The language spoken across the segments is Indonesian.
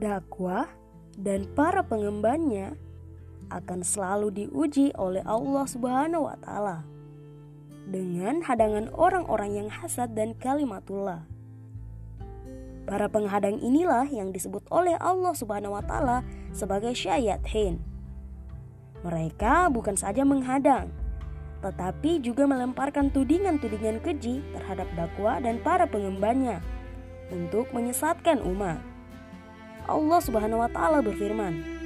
dakwah dan para pengembannya akan selalu diuji oleh Allah Subhanahu wa taala dengan hadangan orang-orang yang hasad dan kalimatullah. Para penghadang inilah yang disebut oleh Allah Subhanahu wa taala sebagai syayatin. Mereka bukan saja menghadang, tetapi juga melemparkan tudingan-tudingan keji terhadap dakwah dan para pengembannya untuk menyesatkan umat. Allah Subhanahu wa taala berfirman,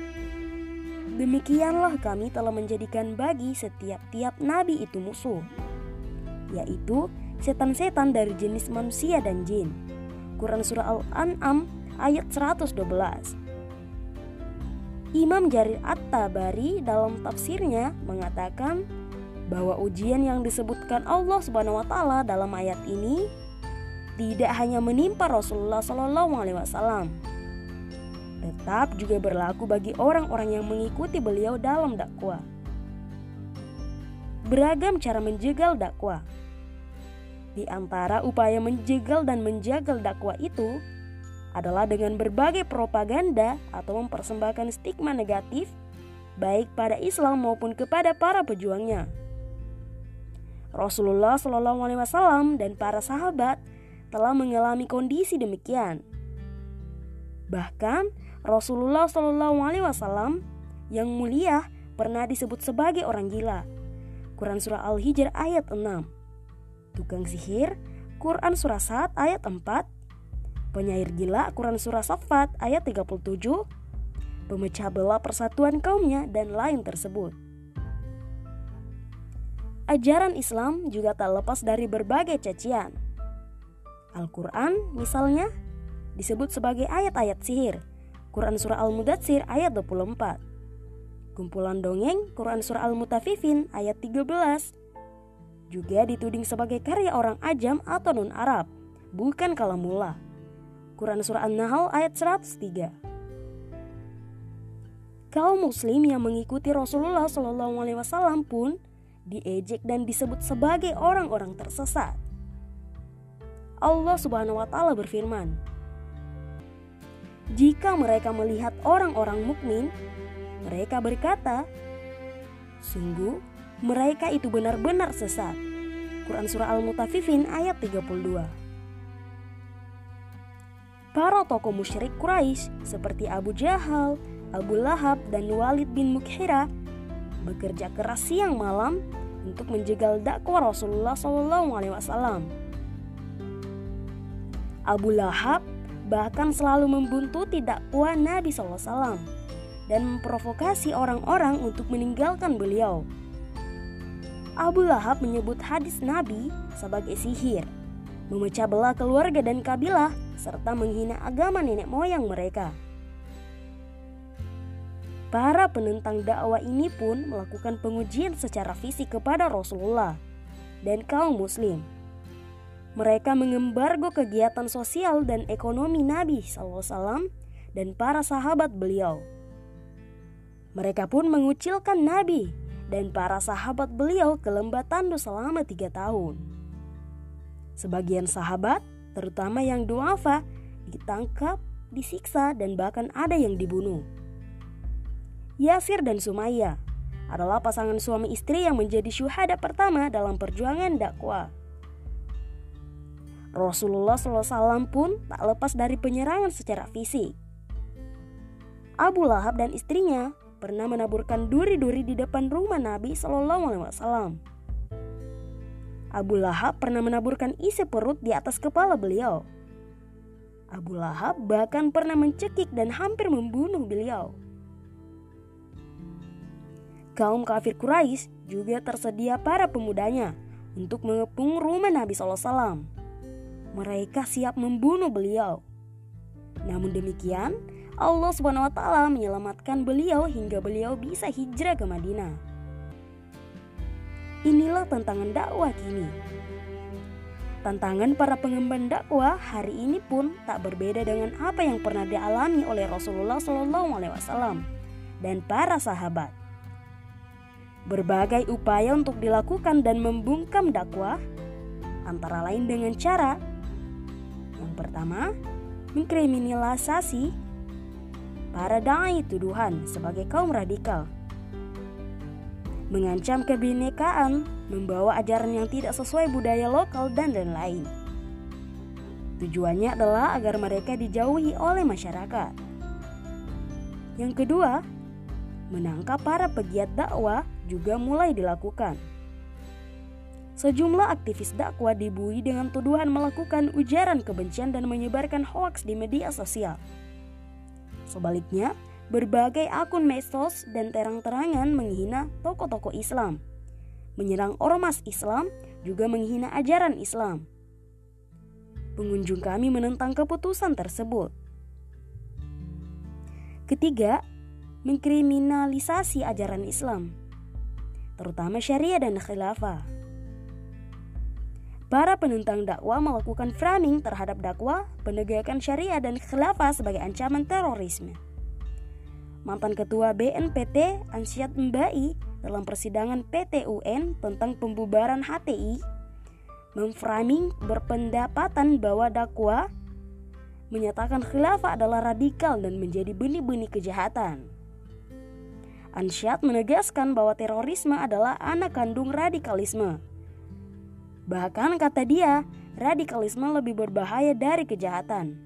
Demikianlah kami telah menjadikan bagi setiap tiap nabi itu musuh, yaitu setan-setan dari jenis manusia dan jin. Quran Surah Al-An'am ayat 112 Imam Jarir At-Tabari dalam tafsirnya mengatakan bahwa ujian yang disebutkan Allah Subhanahu wa taala dalam ayat ini tidak hanya menimpa Rasulullah wasallam tetap juga berlaku bagi orang-orang yang mengikuti beliau dalam dakwah. Beragam cara menjegal dakwah di antara upaya menjegal dan menjagal dakwah itu adalah dengan berbagai propaganda atau mempersembahkan stigma negatif baik pada Islam maupun kepada para pejuangnya. Rasulullah Shallallahu Alaihi Wasallam dan para sahabat telah mengalami kondisi demikian. Bahkan Rasulullah Shallallahu Alaihi Wasallam yang mulia pernah disebut sebagai orang gila. Quran Surah Al-Hijr ayat 6 tukang sihir, Quran Surah Sa'ad ayat 4, penyair gila, Quran Surah Safat ayat 37, pemecah belah persatuan kaumnya, dan lain tersebut. Ajaran Islam juga tak lepas dari berbagai cacian. Al-Quran misalnya disebut sebagai ayat-ayat sihir, Quran Surah Al-Mudatsir ayat 24. Kumpulan dongeng Quran Surah Al-Mutafifin ayat 13 juga dituding sebagai karya orang ajam atau non-Arab, bukan kalamullah. Quran Surah An-Nahl ayat 103 Kaum muslim yang mengikuti Rasulullah Wasallam pun diejek dan disebut sebagai orang-orang tersesat. Allah Subhanahu wa taala berfirman, "Jika mereka melihat orang-orang mukmin, mereka berkata, sungguh mereka itu benar-benar sesat. Quran Surah Al-Mutafifin ayat 32 Para tokoh musyrik Quraisy seperti Abu Jahal, Abu Lahab, dan Walid bin Mukhira bekerja keras siang malam untuk menjegal dakwah Rasulullah SAW. Abu Lahab bahkan selalu membuntuti dakwah Nabi SAW dan memprovokasi orang-orang untuk meninggalkan beliau. Abu Lahab menyebut hadis Nabi sebagai sihir, memecah belah keluarga dan kabilah, serta menghina agama nenek moyang mereka. Para penentang dakwah ini pun melakukan pengujian secara fisik kepada Rasulullah dan kaum muslim. Mereka mengembargo kegiatan sosial dan ekonomi Nabi SAW dan para sahabat beliau. Mereka pun mengucilkan Nabi dan para sahabat beliau ke lembah Tandu selama tiga tahun. Sebagian sahabat, terutama yang duafa, ditangkap, disiksa, dan bahkan ada yang dibunuh. Yasir dan Sumaya adalah pasangan suami istri yang menjadi syuhada pertama dalam perjuangan dakwah. Rasulullah SAW pun tak lepas dari penyerangan secara fisik. Abu Lahab dan istrinya pernah menaburkan duri-duri di depan rumah Nabi Shallallahu Alaihi Wasallam. Abu Lahab pernah menaburkan isi perut di atas kepala beliau. Abu Lahab bahkan pernah mencekik dan hampir membunuh beliau. Kaum kafir Quraisy juga tersedia para pemudanya untuk mengepung rumah Nabi SAW. Mereka siap membunuh beliau. Namun demikian, Allah Subhanahu wa taala menyelamatkan beliau hingga beliau bisa hijrah ke Madinah. Inilah tantangan dakwah kini. Tantangan para pengemban dakwah hari ini pun tak berbeda dengan apa yang pernah dialami oleh Rasulullah Wasallam dan para sahabat. Berbagai upaya untuk dilakukan dan membungkam dakwah, antara lain dengan cara pertama, mengkriminalisasi para dai tuduhan sebagai kaum radikal. Mengancam kebinekaan, membawa ajaran yang tidak sesuai budaya lokal dan lain-lain. Tujuannya adalah agar mereka dijauhi oleh masyarakat. Yang kedua, menangkap para pegiat dakwah juga mulai dilakukan. Sejumlah aktivis dakwah dibui dengan tuduhan melakukan ujaran kebencian dan menyebarkan hoaks di media sosial. Sebaliknya, berbagai akun medsos dan terang-terangan menghina tokoh-tokoh Islam, menyerang ormas Islam, juga menghina ajaran Islam. Pengunjung kami menentang keputusan tersebut. Ketiga, mengkriminalisasi ajaran Islam, terutama syariah dan khilafah. Para penentang dakwah melakukan framing terhadap dakwah, penegakan syariah dan khilafah sebagai ancaman terorisme. Mantan Ketua BNPT Ansyad Mbai dalam persidangan PT UN tentang pembubaran HTI memframing berpendapatan bahwa dakwah menyatakan khilafah adalah radikal dan menjadi benih-benih kejahatan. Ansyad menegaskan bahwa terorisme adalah anak kandung radikalisme Bahkan kata dia, radikalisme lebih berbahaya dari kejahatan.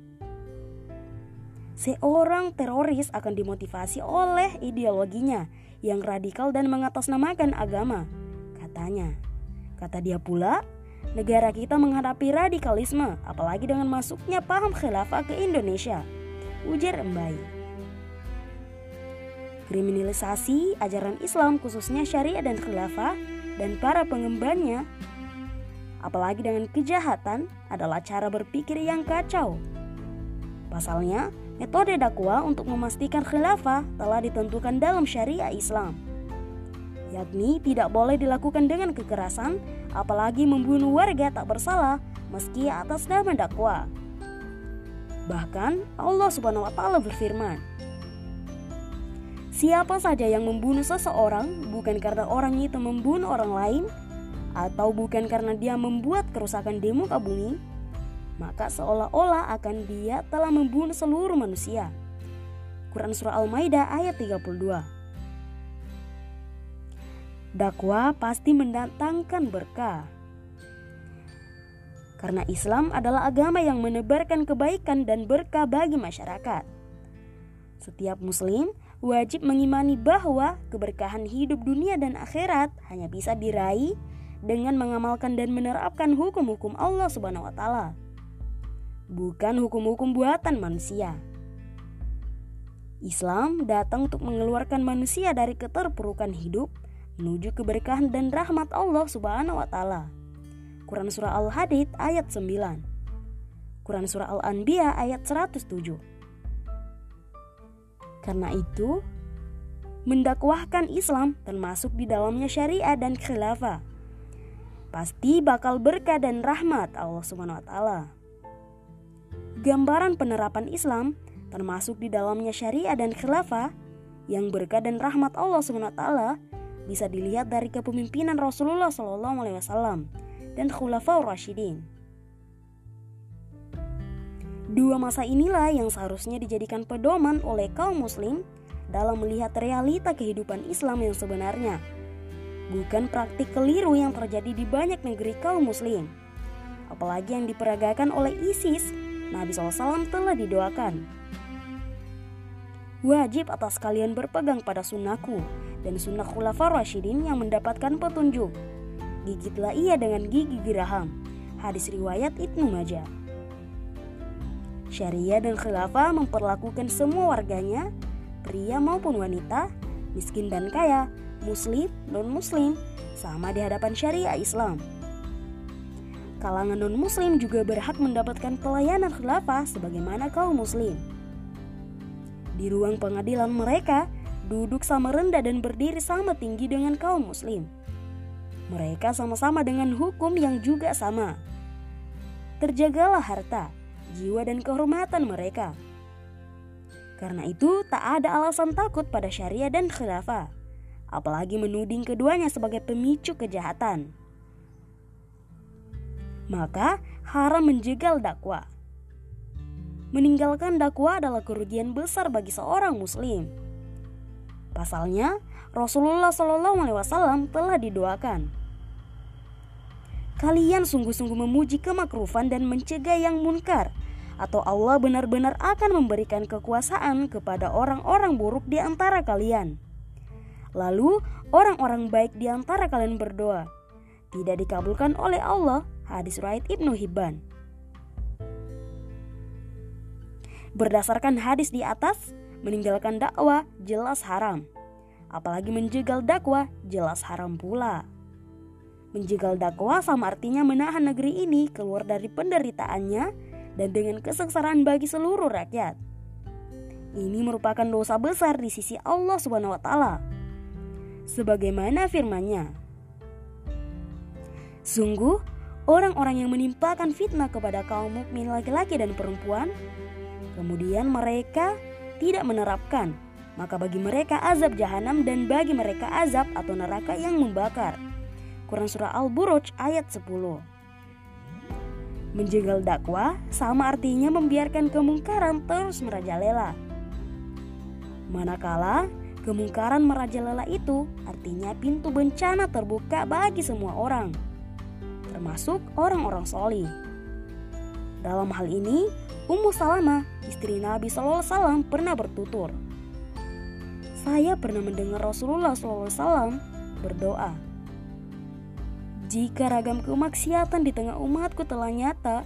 Seorang teroris akan dimotivasi oleh ideologinya yang radikal dan mengatasnamakan agama, katanya. Kata dia pula, negara kita menghadapi radikalisme, apalagi dengan masuknya paham khilafah ke Indonesia. Ujar Embai. Kriminalisasi ajaran Islam khususnya syariah dan khilafah dan para pengembannya apalagi dengan kejahatan, adalah cara berpikir yang kacau. Pasalnya, metode dakwah untuk memastikan khilafah telah ditentukan dalam syariah Islam, yakni tidak boleh dilakukan dengan kekerasan, apalagi membunuh warga tak bersalah meski atas nama dakwah. Bahkan Allah Subhanahu wa taala berfirman, Siapa saja yang membunuh seseorang bukan karena orang itu membunuh orang lain, atau bukan karena dia membuat kerusakan di muka bumi, maka seolah-olah akan dia telah membunuh seluruh manusia. Quran Surah Al-Maidah ayat 32 Dakwah pasti mendatangkan berkah. Karena Islam adalah agama yang menebarkan kebaikan dan berkah bagi masyarakat. Setiap muslim wajib mengimani bahwa keberkahan hidup dunia dan akhirat hanya bisa diraih dengan mengamalkan dan menerapkan hukum-hukum Allah Subhanahu wa taala. Bukan hukum-hukum buatan manusia. Islam datang untuk mengeluarkan manusia dari keterpurukan hidup menuju keberkahan dan rahmat Allah Subhanahu wa taala. Quran surah Al-Hadid ayat 9. Quran surah Al-Anbiya ayat 107. Karena itu, mendakwahkan Islam termasuk di dalamnya syariah dan khilafah pasti bakal berkah dan rahmat Allah taala. Gambaran penerapan Islam termasuk di dalamnya syariah dan khilafah yang berkah dan rahmat Allah taala bisa dilihat dari kepemimpinan Rasulullah wasallam dan khulafaur rasyidin. Dua masa inilah yang seharusnya dijadikan pedoman oleh kaum muslim dalam melihat realita kehidupan Islam yang sebenarnya bukan praktik keliru yang terjadi di banyak negeri kaum muslim. Apalagi yang diperagakan oleh ISIS, Nabi SAW telah didoakan. Wajib atas kalian berpegang pada sunnahku dan sunnah khulafar rasyidin yang mendapatkan petunjuk. Gigitlah ia dengan gigi geraham. Hadis riwayat Ibnu Majah. Syariah dan khilafah memperlakukan semua warganya, pria maupun wanita, miskin dan kaya, muslim, non-muslim, sama di hadapan syariah Islam. Kalangan non-muslim juga berhak mendapatkan pelayanan khilafah sebagaimana kaum muslim. Di ruang pengadilan mereka, duduk sama rendah dan berdiri sama tinggi dengan kaum muslim. Mereka sama-sama dengan hukum yang juga sama. Terjagalah harta, jiwa dan kehormatan mereka. Karena itu, tak ada alasan takut pada syariah dan khilafah apalagi menuding keduanya sebagai pemicu kejahatan. Maka haram menjegal dakwah. meninggalkan dakwah adalah kerugian besar bagi seorang muslim. Pasalnya, Rasulullah Shallallahu Alaihi Wasallam telah didoakan. Kalian sungguh-sungguh memuji kemakrufan dan mencegah yang munkar, atau Allah benar-benar akan memberikan kekuasaan kepada orang-orang buruk di antara kalian. Lalu, orang-orang baik di antara kalian berdoa, tidak dikabulkan oleh Allah. Hadis riwayat Ibnu Hibban. Berdasarkan hadis di atas, meninggalkan dakwah jelas haram. Apalagi menjegal dakwah jelas haram pula. Menjegal dakwah sama artinya menahan negeri ini keluar dari penderitaannya dan dengan kesengsaraan bagi seluruh rakyat. Ini merupakan dosa besar di sisi Allah Subhanahu wa taala. Sebagaimana firman-Nya, Sungguh, orang-orang yang menimpakan fitnah kepada kaum mukmin laki-laki dan perempuan Kemudian mereka tidak menerapkan, maka bagi mereka azab jahanam dan bagi mereka azab atau neraka yang membakar. Quran Surah Al-Buruj ayat 10 Menjegal dakwah sama artinya membiarkan kemungkaran terus merajalela. Manakala kemungkaran merajalela itu artinya pintu bencana terbuka bagi semua orang, termasuk orang-orang solih. Dalam hal ini, Ummu Salama, istri Nabi SAW pernah bertutur. Saya pernah mendengar Rasulullah SAW berdoa. Jika ragam kemaksiatan di tengah umatku telah nyata,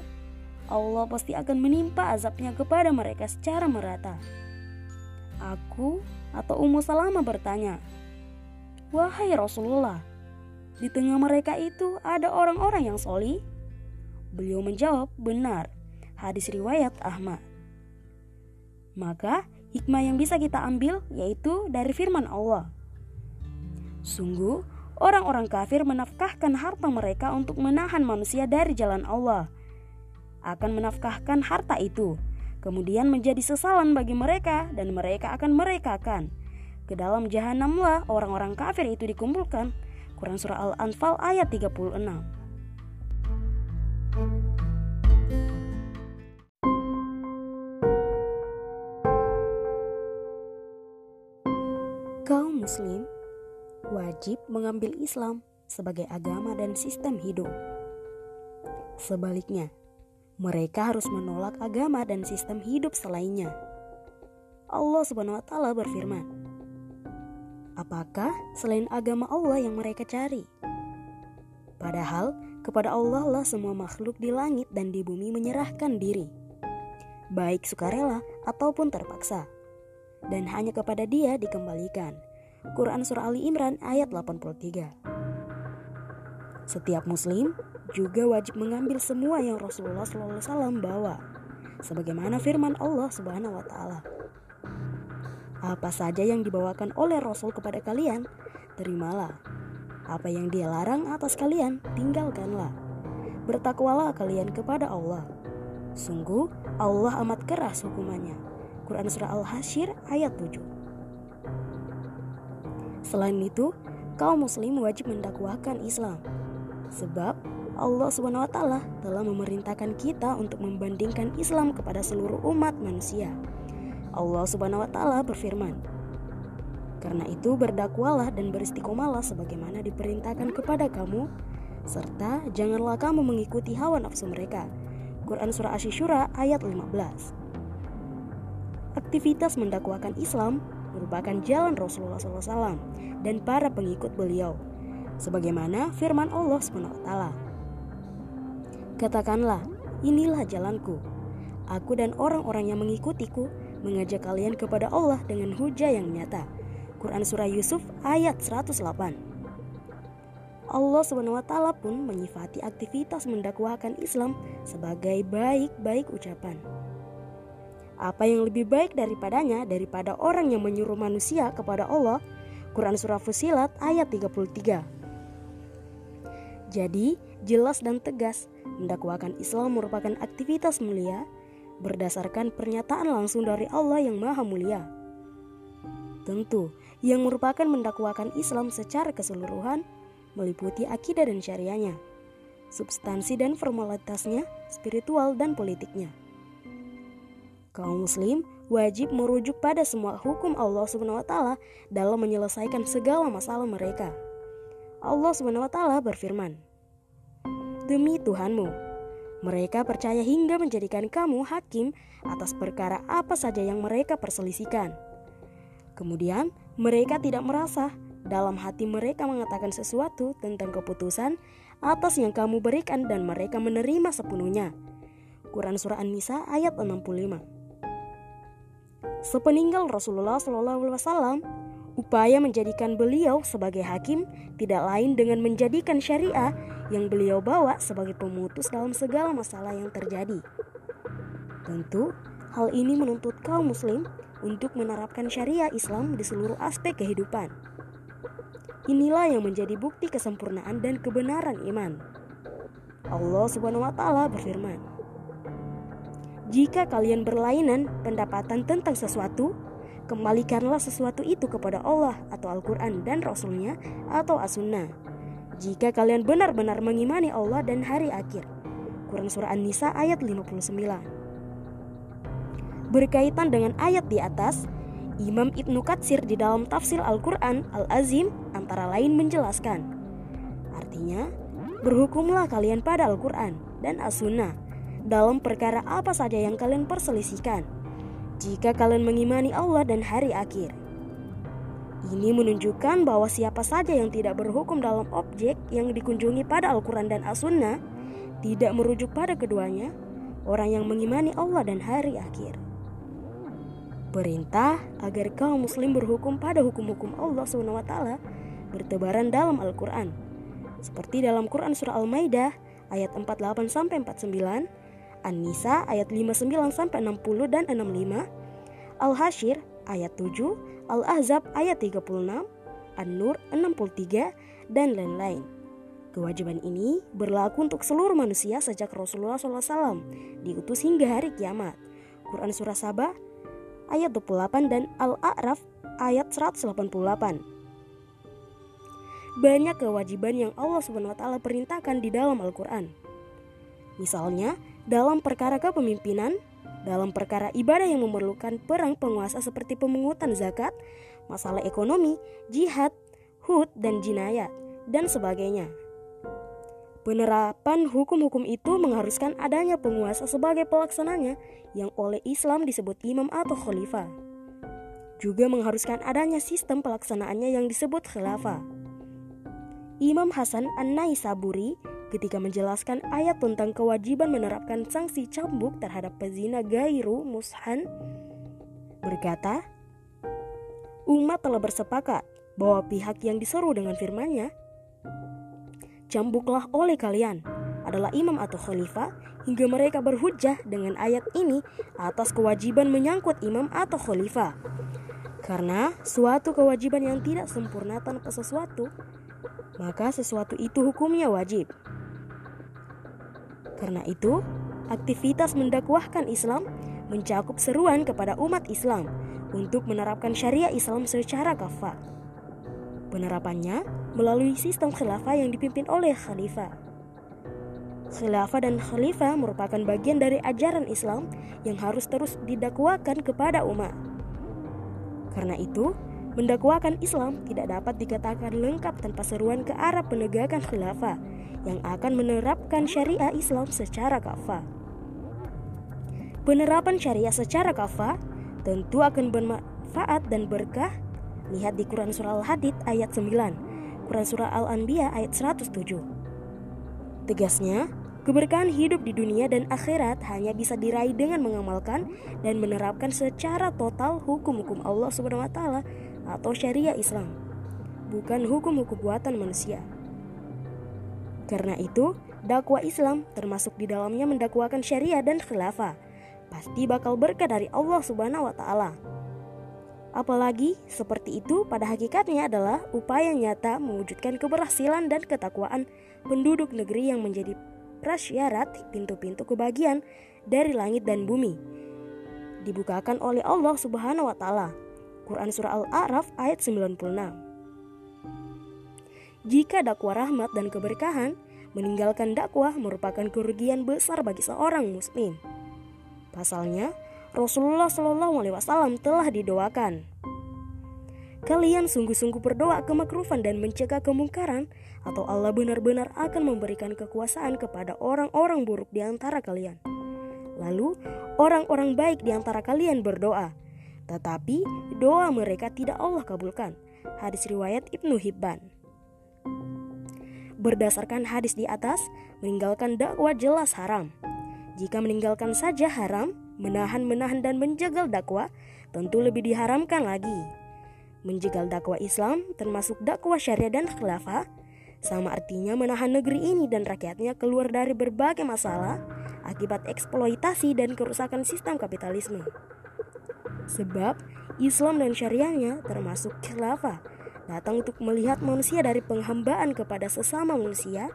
Allah pasti akan menimpa azabnya kepada mereka secara merata. Aku atau Ummu Salama bertanya, Wahai Rasulullah, di tengah mereka itu ada orang-orang yang soli? Beliau menjawab, benar hadis riwayat Ahmad. Maka hikmah yang bisa kita ambil yaitu dari firman Allah. Sungguh, orang-orang kafir menafkahkan harta mereka untuk menahan manusia dari jalan Allah. Akan menafkahkan harta itu, kemudian menjadi sesalan bagi mereka dan mereka akan merekakan. Ke dalam jahanamlah orang-orang kafir itu dikumpulkan. Quran Surah Al-Anfal ayat 36 Muslim wajib mengambil Islam sebagai agama dan sistem hidup. Sebaliknya, mereka harus menolak agama dan sistem hidup selainnya. Allah Subhanahu wa taala berfirman, "Apakah selain agama Allah yang mereka cari?" Padahal kepada Allah lah semua makhluk di langit dan di bumi menyerahkan diri, baik sukarela ataupun terpaksa, dan hanya kepada Dia dikembalikan. Quran Surah Ali Imran ayat 83. Setiap muslim juga wajib mengambil semua yang Rasulullah SAW bawa, sebagaimana firman Allah Subhanahu wa Ta'ala. Apa saja yang dibawakan oleh Rasul kepada kalian, terimalah. Apa yang dia larang atas kalian, tinggalkanlah. Bertakwalah kalian kepada Allah. Sungguh, Allah amat keras hukumannya. Quran Surah Al-Hashir ayat 7 Selain itu, kaum muslim wajib mendakwahkan Islam. Sebab Allah SWT telah memerintahkan kita untuk membandingkan Islam kepada seluruh umat manusia. Allah SWT berfirman, "Karena itu berdakwalah dan beristiqomalah sebagaimana diperintahkan kepada kamu, serta janganlah kamu mengikuti hawa nafsu mereka." Quran surah Asy-Syura ayat 15. Aktivitas mendakwahkan Islam merupakan jalan Rasulullah SAW dan para pengikut beliau. Sebagaimana firman Allah SWT. Katakanlah, inilah jalanku. Aku dan orang-orang yang mengikutiku mengajak kalian kepada Allah dengan hujah yang nyata. Quran Surah Yusuf ayat 108 Allah SWT pun menyifati aktivitas mendakwahkan Islam sebagai baik-baik ucapan apa yang lebih baik daripadanya daripada orang yang menyuruh manusia kepada Allah Quran Surah Fusilat ayat 33 Jadi jelas dan tegas mendakwakan Islam merupakan aktivitas mulia berdasarkan pernyataan langsung dari Allah yang maha mulia Tentu yang merupakan mendakwakan Islam secara keseluruhan meliputi akidah dan syariahnya substansi dan formalitasnya, spiritual dan politiknya Kaum muslim wajib merujuk pada semua hukum Allah taala dalam menyelesaikan segala masalah mereka. Allah taala berfirman, "Demi Tuhanmu, mereka percaya hingga menjadikan kamu hakim atas perkara apa saja yang mereka perselisihkan." Kemudian, mereka tidak merasa dalam hati mereka mengatakan sesuatu tentang keputusan atas yang kamu berikan dan mereka menerima sepenuhnya. Quran Surah An-Nisa ayat 65 Sepeninggal Rasulullah SAW, upaya menjadikan beliau sebagai hakim tidak lain dengan menjadikan syariah yang beliau bawa sebagai pemutus dalam segala masalah yang terjadi. Tentu, hal ini menuntut kaum muslim untuk menerapkan syariah Islam di seluruh aspek kehidupan. Inilah yang menjadi bukti kesempurnaan dan kebenaran iman. Allah Subhanahu wa taala berfirman, jika kalian berlainan pendapatan tentang sesuatu, kembalikanlah sesuatu itu kepada Allah atau Al-Quran dan Rasulnya atau As-Sunnah. Jika kalian benar-benar mengimani Allah dan hari akhir. Quran Surah An-Nisa ayat 59 Berkaitan dengan ayat di atas, Imam Ibnu Katsir di dalam tafsir Al-Quran Al-Azim antara lain menjelaskan. Artinya, berhukumlah kalian pada Al-Quran dan As-Sunnah dalam perkara apa saja yang kalian perselisihkan, jika kalian mengimani Allah dan hari akhir. Ini menunjukkan bahwa siapa saja yang tidak berhukum dalam objek yang dikunjungi pada Al-Quran dan As-Sunnah tidak merujuk pada keduanya, orang yang mengimani Allah dan hari akhir. Perintah agar kaum muslim berhukum pada hukum-hukum Allah SWT bertebaran dalam Al-Quran. Seperti dalam Quran Surah Al-Maidah ayat 48 49 An-Nisa ayat 59 sampai 60 dan 65, Al-Hasyr ayat 7, Al-Ahzab ayat 36, An-Nur 63 dan lain-lain. Kewajiban ini berlaku untuk seluruh manusia sejak Rasulullah SAW diutus hingga hari kiamat. Quran Surah Sabah ayat 28 dan Al-A'raf ayat 188. Banyak kewajiban yang Allah SWT perintahkan di dalam Al-Quran. Misalnya, dalam perkara kepemimpinan, dalam perkara ibadah yang memerlukan perang penguasa seperti pemungutan zakat, masalah ekonomi, jihad, hud dan jinayat, dan sebagainya. Penerapan hukum-hukum itu mengharuskan adanya penguasa sebagai pelaksananya yang oleh Islam disebut imam atau khalifah. Juga mengharuskan adanya sistem pelaksanaannya yang disebut khilafah. Imam Hasan An-Naisaburi ketika menjelaskan ayat tentang kewajiban menerapkan sanksi cambuk terhadap pezina gairu mushan berkata, umat telah bersepakat bahwa pihak yang diseru dengan firman-Nya cambuklah oleh kalian adalah imam atau khalifah hingga mereka berhujah dengan ayat ini atas kewajiban menyangkut imam atau khalifah. Karena suatu kewajiban yang tidak sempurna tanpa sesuatu, maka sesuatu itu hukumnya wajib. Karena itu, aktivitas mendakwahkan Islam mencakup seruan kepada umat Islam untuk menerapkan syariah Islam secara kafah. Penerapannya melalui sistem khilafah yang dipimpin oleh khalifah. Khilafah dan khalifah merupakan bagian dari ajaran Islam yang harus terus didakwakan kepada umat. Karena itu, mendakwakan Islam tidak dapat dikatakan lengkap tanpa seruan ke arah penegakan khilafah yang akan menerapkan syariah Islam secara kafah. Penerapan syariah secara kafah tentu akan bermanfaat dan berkah. Lihat di Quran Surah Al-Hadid ayat 9, Quran Surah Al-Anbiya ayat 107. Tegasnya, keberkahan hidup di dunia dan akhirat hanya bisa diraih dengan mengamalkan dan menerapkan secara total hukum-hukum Allah taala atau syariah Islam, bukan hukum-hukum buatan manusia. Karena itu, dakwah Islam termasuk di dalamnya mendakwakan syariah dan khilafah. Pasti bakal berkah dari Allah Subhanahu wa taala. Apalagi seperti itu pada hakikatnya adalah upaya nyata mewujudkan keberhasilan dan ketakwaan penduduk negeri yang menjadi prasyarat pintu-pintu kebahagiaan dari langit dan bumi. Dibukakan oleh Allah Subhanahu wa taala. Quran surah Al-A'raf ayat 96. Jika dakwah rahmat dan keberkahan, meninggalkan dakwah merupakan kerugian besar bagi seorang muslim. Pasalnya, Rasulullah Shallallahu Alaihi Wasallam telah didoakan. Kalian sungguh-sungguh berdoa kemakrufan dan mencegah kemungkaran, atau Allah benar-benar akan memberikan kekuasaan kepada orang-orang buruk di antara kalian. Lalu, orang-orang baik di antara kalian berdoa, tetapi doa mereka tidak Allah kabulkan. Hadis riwayat Ibnu Hibban. Berdasarkan hadis di atas, meninggalkan dakwah jelas haram. Jika meninggalkan saja haram, menahan, menahan dan menjagal dakwah tentu lebih diharamkan lagi. Menjegal dakwah Islam termasuk dakwah syariah dan khilafah sama artinya menahan negeri ini dan rakyatnya keluar dari berbagai masalah akibat eksploitasi dan kerusakan sistem kapitalisme. Sebab Islam dan syariahnya termasuk khilafah datang untuk melihat manusia dari penghambaan kepada sesama manusia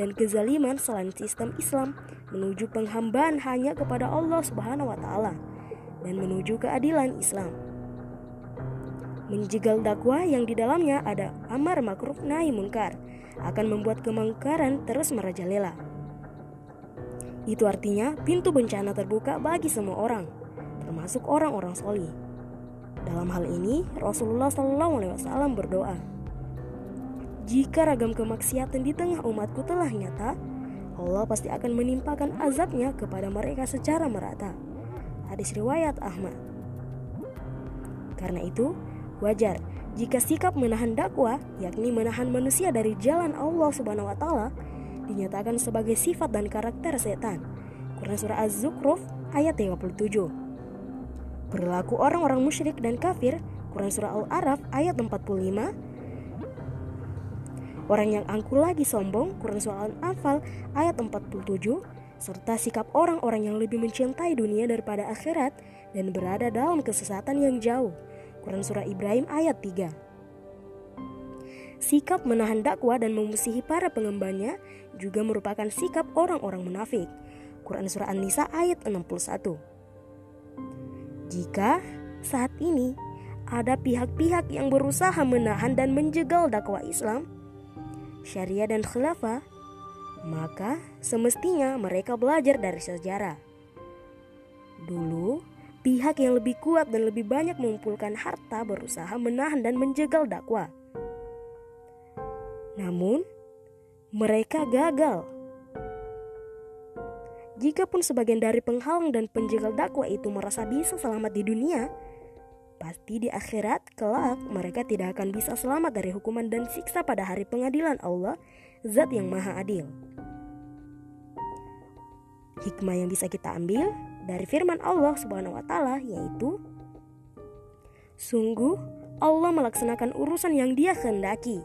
dan kezaliman selain sistem Islam menuju penghambaan hanya kepada Allah Subhanahu wa taala dan menuju keadilan Islam menjegal dakwah yang di dalamnya ada amar makruf nahi munkar akan membuat kemungkaran terus merajalela. Itu artinya pintu bencana terbuka bagi semua orang, termasuk orang-orang soli. Dalam hal ini, Rasulullah SAW berdoa, jika ragam kemaksiatan di tengah umatku telah nyata, Allah pasti akan menimpakan azabnya kepada mereka secara merata. Hadis riwayat Ahmad. Karena itu, Wajar jika sikap menahan dakwah, yakni menahan manusia dari jalan Allah Subhanahu wa taala, dinyatakan sebagai sifat dan karakter setan. Quran surah Az-Zukhruf ayat 37. Berlaku orang-orang musyrik dan kafir, Quran surah Al-Araf ayat 45. Orang yang angkuh lagi sombong, Quran surah Al-Anfal ayat 47 serta sikap orang-orang yang lebih mencintai dunia daripada akhirat dan berada dalam kesesatan yang jauh. Quran Surah Ibrahim ayat 3 Sikap menahan dakwah dan memusuhi para pengembannya juga merupakan sikap orang-orang munafik. Quran Surah An-Nisa ayat 61 Jika saat ini ada pihak-pihak yang berusaha menahan dan menjegal dakwah Islam, syariah dan khilafah, maka semestinya mereka belajar dari sejarah. Dulu, Pihak yang lebih kuat dan lebih banyak mengumpulkan harta berusaha menahan dan menjegal dakwah. Namun, mereka gagal. Jikapun sebagian dari penghalang dan penjegal dakwah itu merasa bisa selamat di dunia, pasti di akhirat kelak mereka tidak akan bisa selamat dari hukuman dan siksa pada hari pengadilan Allah, Zat yang Maha Adil. Hikmah yang bisa kita ambil dari firman Allah Subhanahu wa taala yaitu Sungguh Allah melaksanakan urusan yang Dia kehendaki.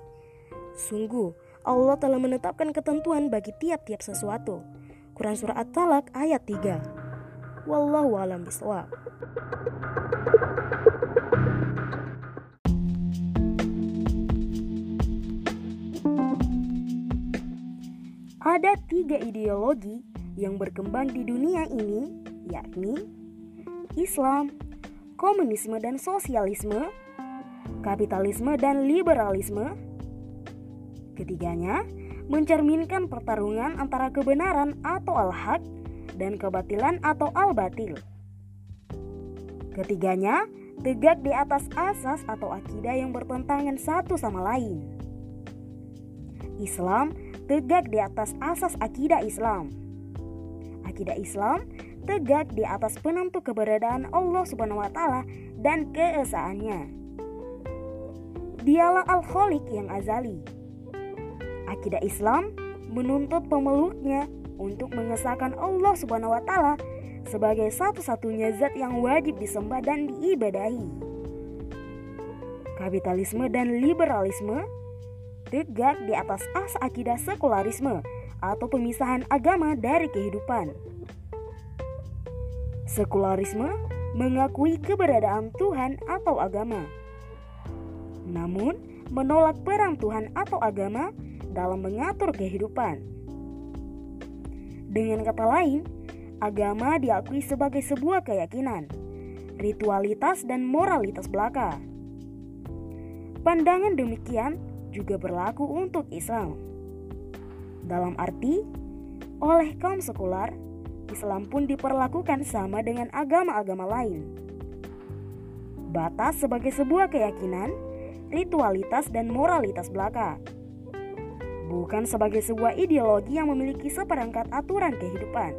Sungguh Allah telah menetapkan ketentuan bagi tiap-tiap sesuatu. Quran surah At-Talaq ayat 3. Wallahu a'lam bishawab. Ada tiga ideologi yang berkembang di dunia ini yakni Islam, komunisme dan sosialisme, kapitalisme dan liberalisme. Ketiganya mencerminkan pertarungan antara kebenaran atau al-haq dan kebatilan atau al-batil. Ketiganya tegak di atas asas atau akidah yang bertentangan satu sama lain. Islam tegak di atas asas akidah Islam. Akidah Islam tegak di atas penentu keberadaan Allah Subhanahu wa taala dan keesaannya. Dialah Al-Khaliq yang azali. Akidah Islam menuntut pemeluknya untuk mengesahkan Allah Subhanahu wa taala sebagai satu-satunya zat yang wajib disembah dan diibadahi. Kapitalisme dan liberalisme tegak di atas as akidah sekularisme atau pemisahan agama dari kehidupan. Sekularisme mengakui keberadaan Tuhan atau agama, namun menolak peran Tuhan atau agama dalam mengatur kehidupan. Dengan kata lain, agama diakui sebagai sebuah keyakinan, ritualitas, dan moralitas belaka. Pandangan demikian juga berlaku untuk Islam. Dalam arti, oleh kaum sekular, Islam pun diperlakukan sama dengan agama-agama lain. Batas sebagai sebuah keyakinan, ritualitas, dan moralitas belaka. Bukan sebagai sebuah ideologi yang memiliki seperangkat aturan kehidupan.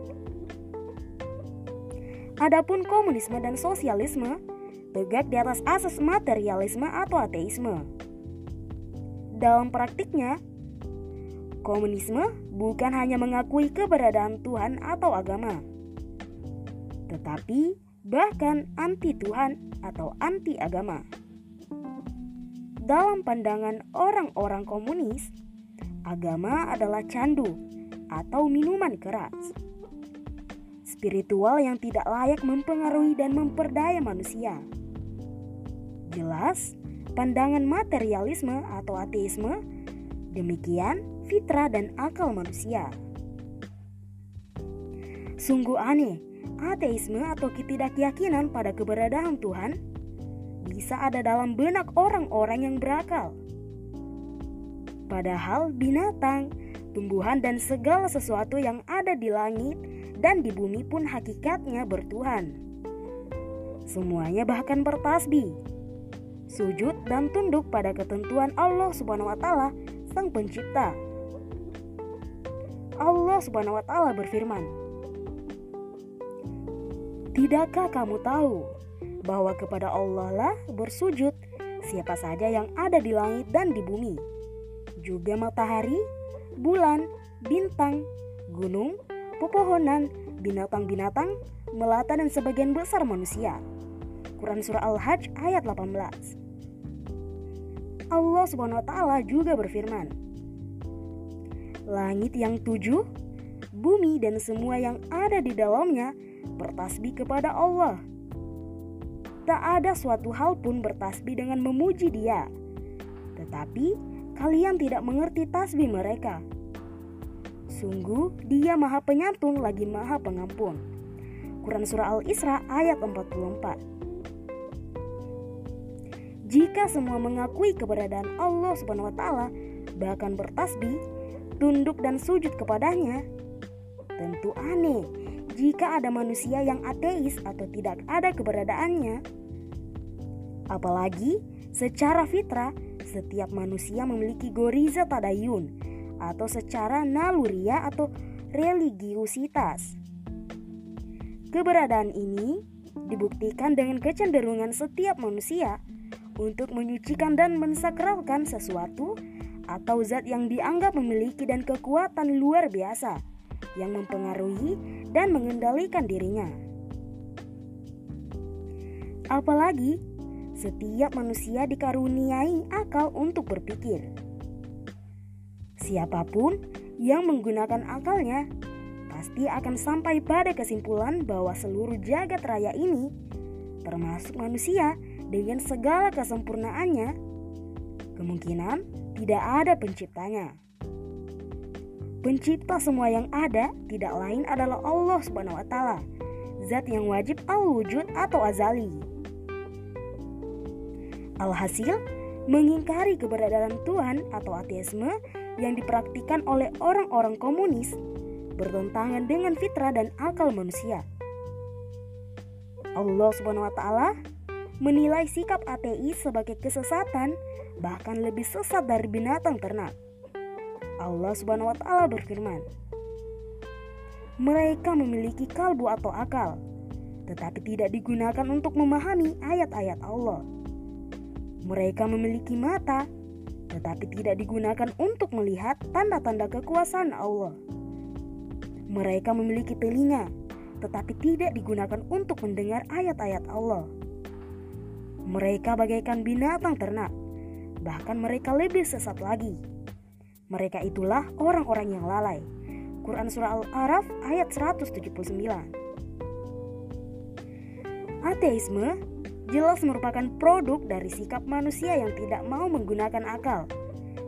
Adapun komunisme dan sosialisme tegak di atas asas materialisme atau ateisme. Dalam praktiknya, komunisme bukan hanya mengakui keberadaan Tuhan atau agama, tetapi bahkan anti Tuhan atau anti agama. Dalam pandangan orang-orang komunis, agama adalah candu atau minuman keras. Spiritual yang tidak layak mempengaruhi dan memperdaya manusia. Jelas, pandangan materialisme atau ateisme, demikian fitrah dan akal manusia. Sungguh aneh, ateisme atau ketidakyakinan pada keberadaan Tuhan bisa ada dalam benak orang-orang yang berakal. Padahal binatang, tumbuhan dan segala sesuatu yang ada di langit dan di bumi pun hakikatnya bertuhan. Semuanya bahkan bertasbih sujud dan tunduk pada ketentuan Allah Subhanahu wa taala, Sang Pencipta. Allah Subhanahu wa taala berfirman, Tidakkah kamu tahu bahwa kepada Allah lah bersujud siapa saja yang ada di langit dan di bumi, juga matahari, bulan, bintang, gunung, pepohonan, binatang-binatang, melata dan sebagian besar manusia. Quran Surah Al-Hajj ayat 18 Allah taala juga berfirman, Langit yang tujuh, bumi dan semua yang ada di dalamnya bertasbih kepada Allah. Tak ada suatu hal pun bertasbih dengan memuji Dia. Tetapi kalian tidak mengerti tasbih mereka. Sungguh Dia Maha Penyantun lagi Maha Pengampun. Quran Surah Al-Isra ayat 44 jika semua mengakui keberadaan Allah taala, bahkan bertasbih, tunduk dan sujud kepadanya, tentu aneh jika ada manusia yang ateis atau tidak ada keberadaannya. Apalagi secara fitrah setiap manusia memiliki goriza tadayun atau secara naluria atau religiusitas. Keberadaan ini dibuktikan dengan kecenderungan setiap manusia untuk menyucikan dan mensakralkan sesuatu atau zat yang dianggap memiliki dan kekuatan luar biasa yang mempengaruhi dan mengendalikan dirinya. Apalagi setiap manusia dikaruniai akal untuk berpikir. Siapa pun yang menggunakan akalnya pasti akan sampai pada kesimpulan bahwa seluruh jagat raya ini, termasuk manusia, dengan segala kesempurnaannya, kemungkinan tidak ada penciptanya. Pencipta semua yang ada tidak lain adalah Allah Subhanahu wa taala, zat yang wajib al-wujud atau azali. Alhasil, mengingkari keberadaan Tuhan atau ateisme yang dipraktikkan oleh orang-orang komunis bertentangan dengan fitrah dan akal manusia. Allah Subhanahu wa taala menilai sikap ateis sebagai kesesatan, bahkan lebih sesat dari binatang ternak. Allah Subhanahu wa taala berfirman, "Mereka memiliki kalbu atau akal, tetapi tidak digunakan untuk memahami ayat-ayat Allah. Mereka memiliki mata, tetapi tidak digunakan untuk melihat tanda-tanda kekuasaan Allah. Mereka memiliki telinga, tetapi tidak digunakan untuk mendengar ayat-ayat Allah." Mereka bagaikan binatang ternak, bahkan mereka lebih sesat lagi. Mereka itulah orang-orang yang lalai. Quran Surah Al-Araf ayat 179 Ateisme jelas merupakan produk dari sikap manusia yang tidak mau menggunakan akal,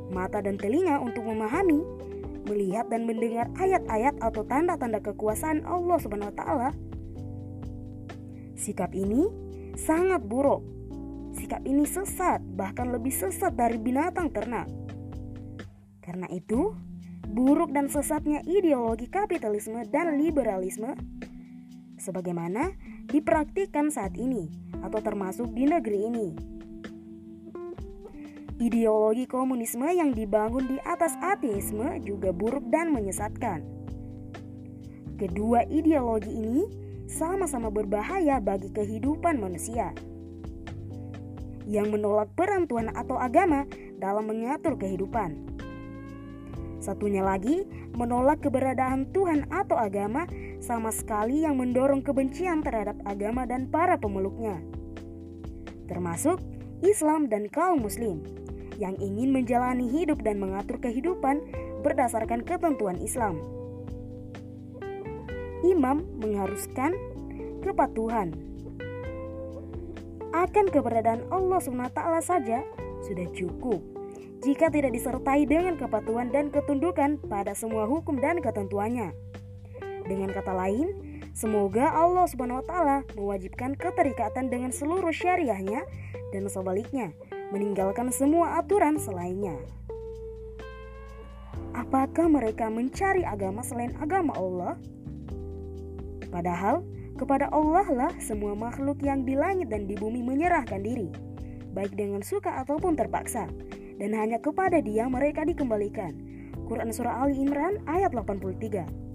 mata dan telinga untuk memahami, melihat dan mendengar ayat-ayat atau tanda-tanda kekuasaan Allah Subhanahu wa taala. Sikap ini sangat buruk Sikap ini sesat, bahkan lebih sesat dari binatang ternak. Karena itu, buruk dan sesatnya ideologi kapitalisme dan liberalisme sebagaimana dipraktikkan saat ini atau termasuk di negeri ini. Ideologi komunisme yang dibangun di atas ateisme juga buruk dan menyesatkan. Kedua ideologi ini sama-sama berbahaya bagi kehidupan manusia. Yang menolak peran Tuhan atau agama dalam mengatur kehidupan. Satunya lagi, menolak keberadaan Tuhan atau agama sama sekali yang mendorong kebencian terhadap agama dan para pemeluknya. Termasuk Islam dan kaum muslim yang ingin menjalani hidup dan mengatur kehidupan berdasarkan ketentuan Islam. Imam mengharuskan kepatuhan akan keberadaan Allah SWT saja sudah cukup jika tidak disertai dengan kepatuhan dan ketundukan pada semua hukum dan ketentuannya. Dengan kata lain, semoga Allah Subhanahu wa taala mewajibkan keterikatan dengan seluruh syariahnya dan sebaliknya meninggalkan semua aturan selainnya. Apakah mereka mencari agama selain agama Allah? Padahal kepada Allah lah semua makhluk yang di langit dan di bumi menyerahkan diri, baik dengan suka ataupun terpaksa, dan hanya kepada Dia mereka dikembalikan. Quran Surah Ali Imran ayat 83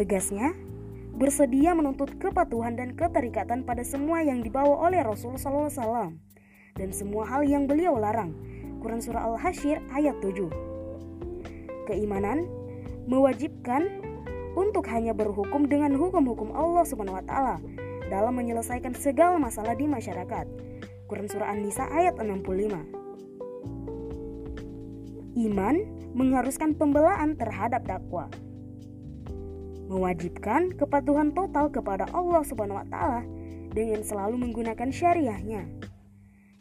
Tegasnya, bersedia menuntut kepatuhan dan keterikatan pada semua yang dibawa oleh Rasul SAW dan semua hal yang beliau larang. Quran Surah Al-Hashir ayat 7 Keimanan mewajibkan untuk hanya berhukum dengan hukum-hukum Allah Subhanahu wa taala dalam menyelesaikan segala masalah di masyarakat. Quran Surah An-Nisa ayat 65 Iman mengharuskan pembelaan terhadap dakwah mewajibkan kepatuhan total kepada Allah Subhanahu wa taala dengan selalu menggunakan syariahnya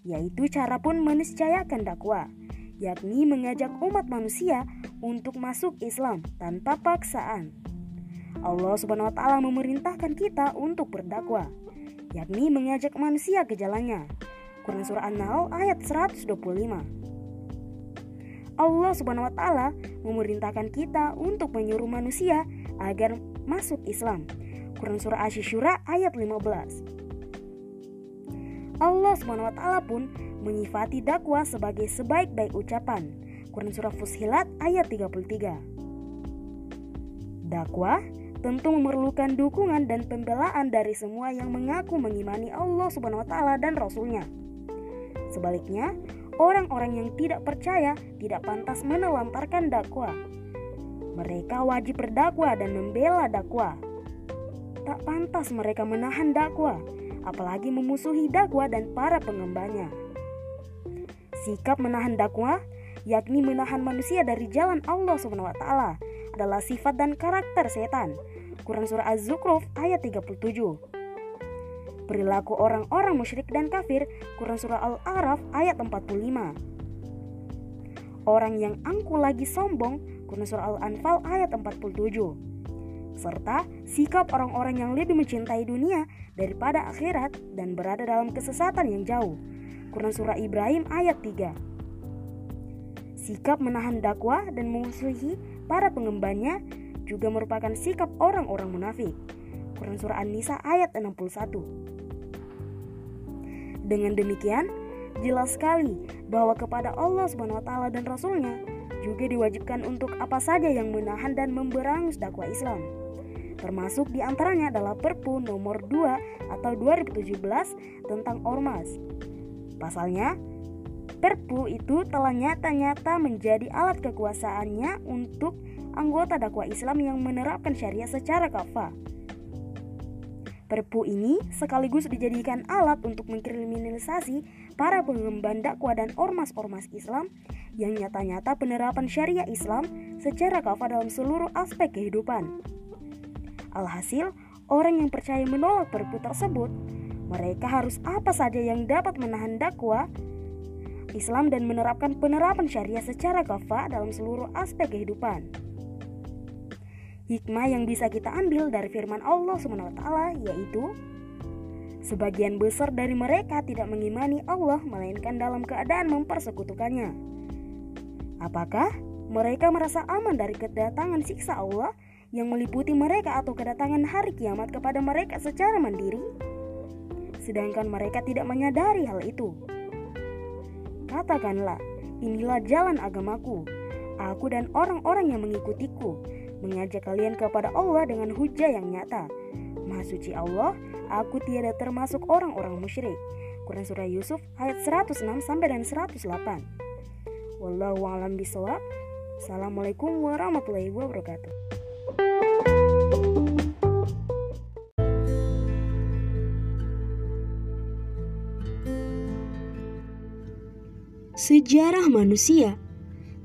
yaitu cara pun meniscayakan dakwah, yakni mengajak umat manusia untuk masuk Islam tanpa paksaan. Allah Subhanahu wa taala memerintahkan kita untuk berdakwah, yakni mengajak manusia ke jalannya. Quran surah An-Nahl ayat 125. Allah Subhanahu wa taala memerintahkan kita untuk menyuruh manusia agar masuk Islam. Quran surah Asy-Syura ayat 15. Allah SWT pun menyifati dakwah sebagai sebaik-baik ucapan. Quran Surah Fusilat ayat 33. Dakwah tentu memerlukan dukungan dan pembelaan dari semua yang mengaku mengimani Allah Subhanahu wa taala dan rasulnya. Sebaliknya, orang-orang yang tidak percaya tidak pantas menelantarkan dakwah. Mereka wajib berdakwah dan membela dakwah. Tak pantas mereka menahan dakwah apalagi memusuhi dakwah dan para pengembannya. Sikap menahan dakwah, yakni menahan manusia dari jalan Allah SWT, adalah sifat dan karakter setan. Quran Surah Az-Zukhruf ayat 37. Perilaku orang-orang musyrik dan kafir, Quran Surah Al-A'raf ayat 45. Orang yang angku lagi sombong, Quran Surah Al-Anfal ayat 47 serta sikap orang-orang yang lebih mencintai dunia daripada akhirat dan berada dalam kesesatan yang jauh. Quran Surah Ibrahim ayat 3 Sikap menahan dakwah dan memusuhi para pengembannya juga merupakan sikap orang-orang munafik. Quran Surah An-Nisa ayat 61 Dengan demikian, jelas sekali bahwa kepada Allah Subhanahu wa taala dan rasulnya juga diwajibkan untuk apa saja yang menahan dan memberangus dakwah Islam termasuk di antaranya adalah Perpu nomor 2 atau 2017 tentang Ormas. Pasalnya, Perpu itu telah nyata-nyata menjadi alat kekuasaannya untuk anggota dakwah Islam yang menerapkan syariah secara kafah. Perpu ini sekaligus dijadikan alat untuk mengkriminalisasi para pengemban dakwah dan ormas-ormas Islam yang nyata-nyata penerapan syariah Islam secara kafah dalam seluruh aspek kehidupan. Alhasil, orang yang percaya menolak perpu tersebut, mereka harus apa saja yang dapat menahan dakwah Islam dan menerapkan penerapan syariah secara kafah dalam seluruh aspek kehidupan. Hikmah yang bisa kita ambil dari firman Allah SWT yaitu Sebagian besar dari mereka tidak mengimani Allah melainkan dalam keadaan mempersekutukannya. Apakah mereka merasa aman dari kedatangan siksa Allah yang meliputi mereka atau kedatangan hari kiamat kepada mereka secara mandiri, sedangkan mereka tidak menyadari hal itu. Katakanlah, inilah jalan agamaku, aku dan orang-orang yang mengikutiku, mengajak kalian kepada Allah dengan hujah yang nyata. Maha suci Allah, aku tiada termasuk orang-orang musyrik. Quran Surah Yusuf ayat 106 sampai dan 108. Wallahu a'lam bishawab. Assalamualaikum warahmatullahi wabarakatuh. Sejarah manusia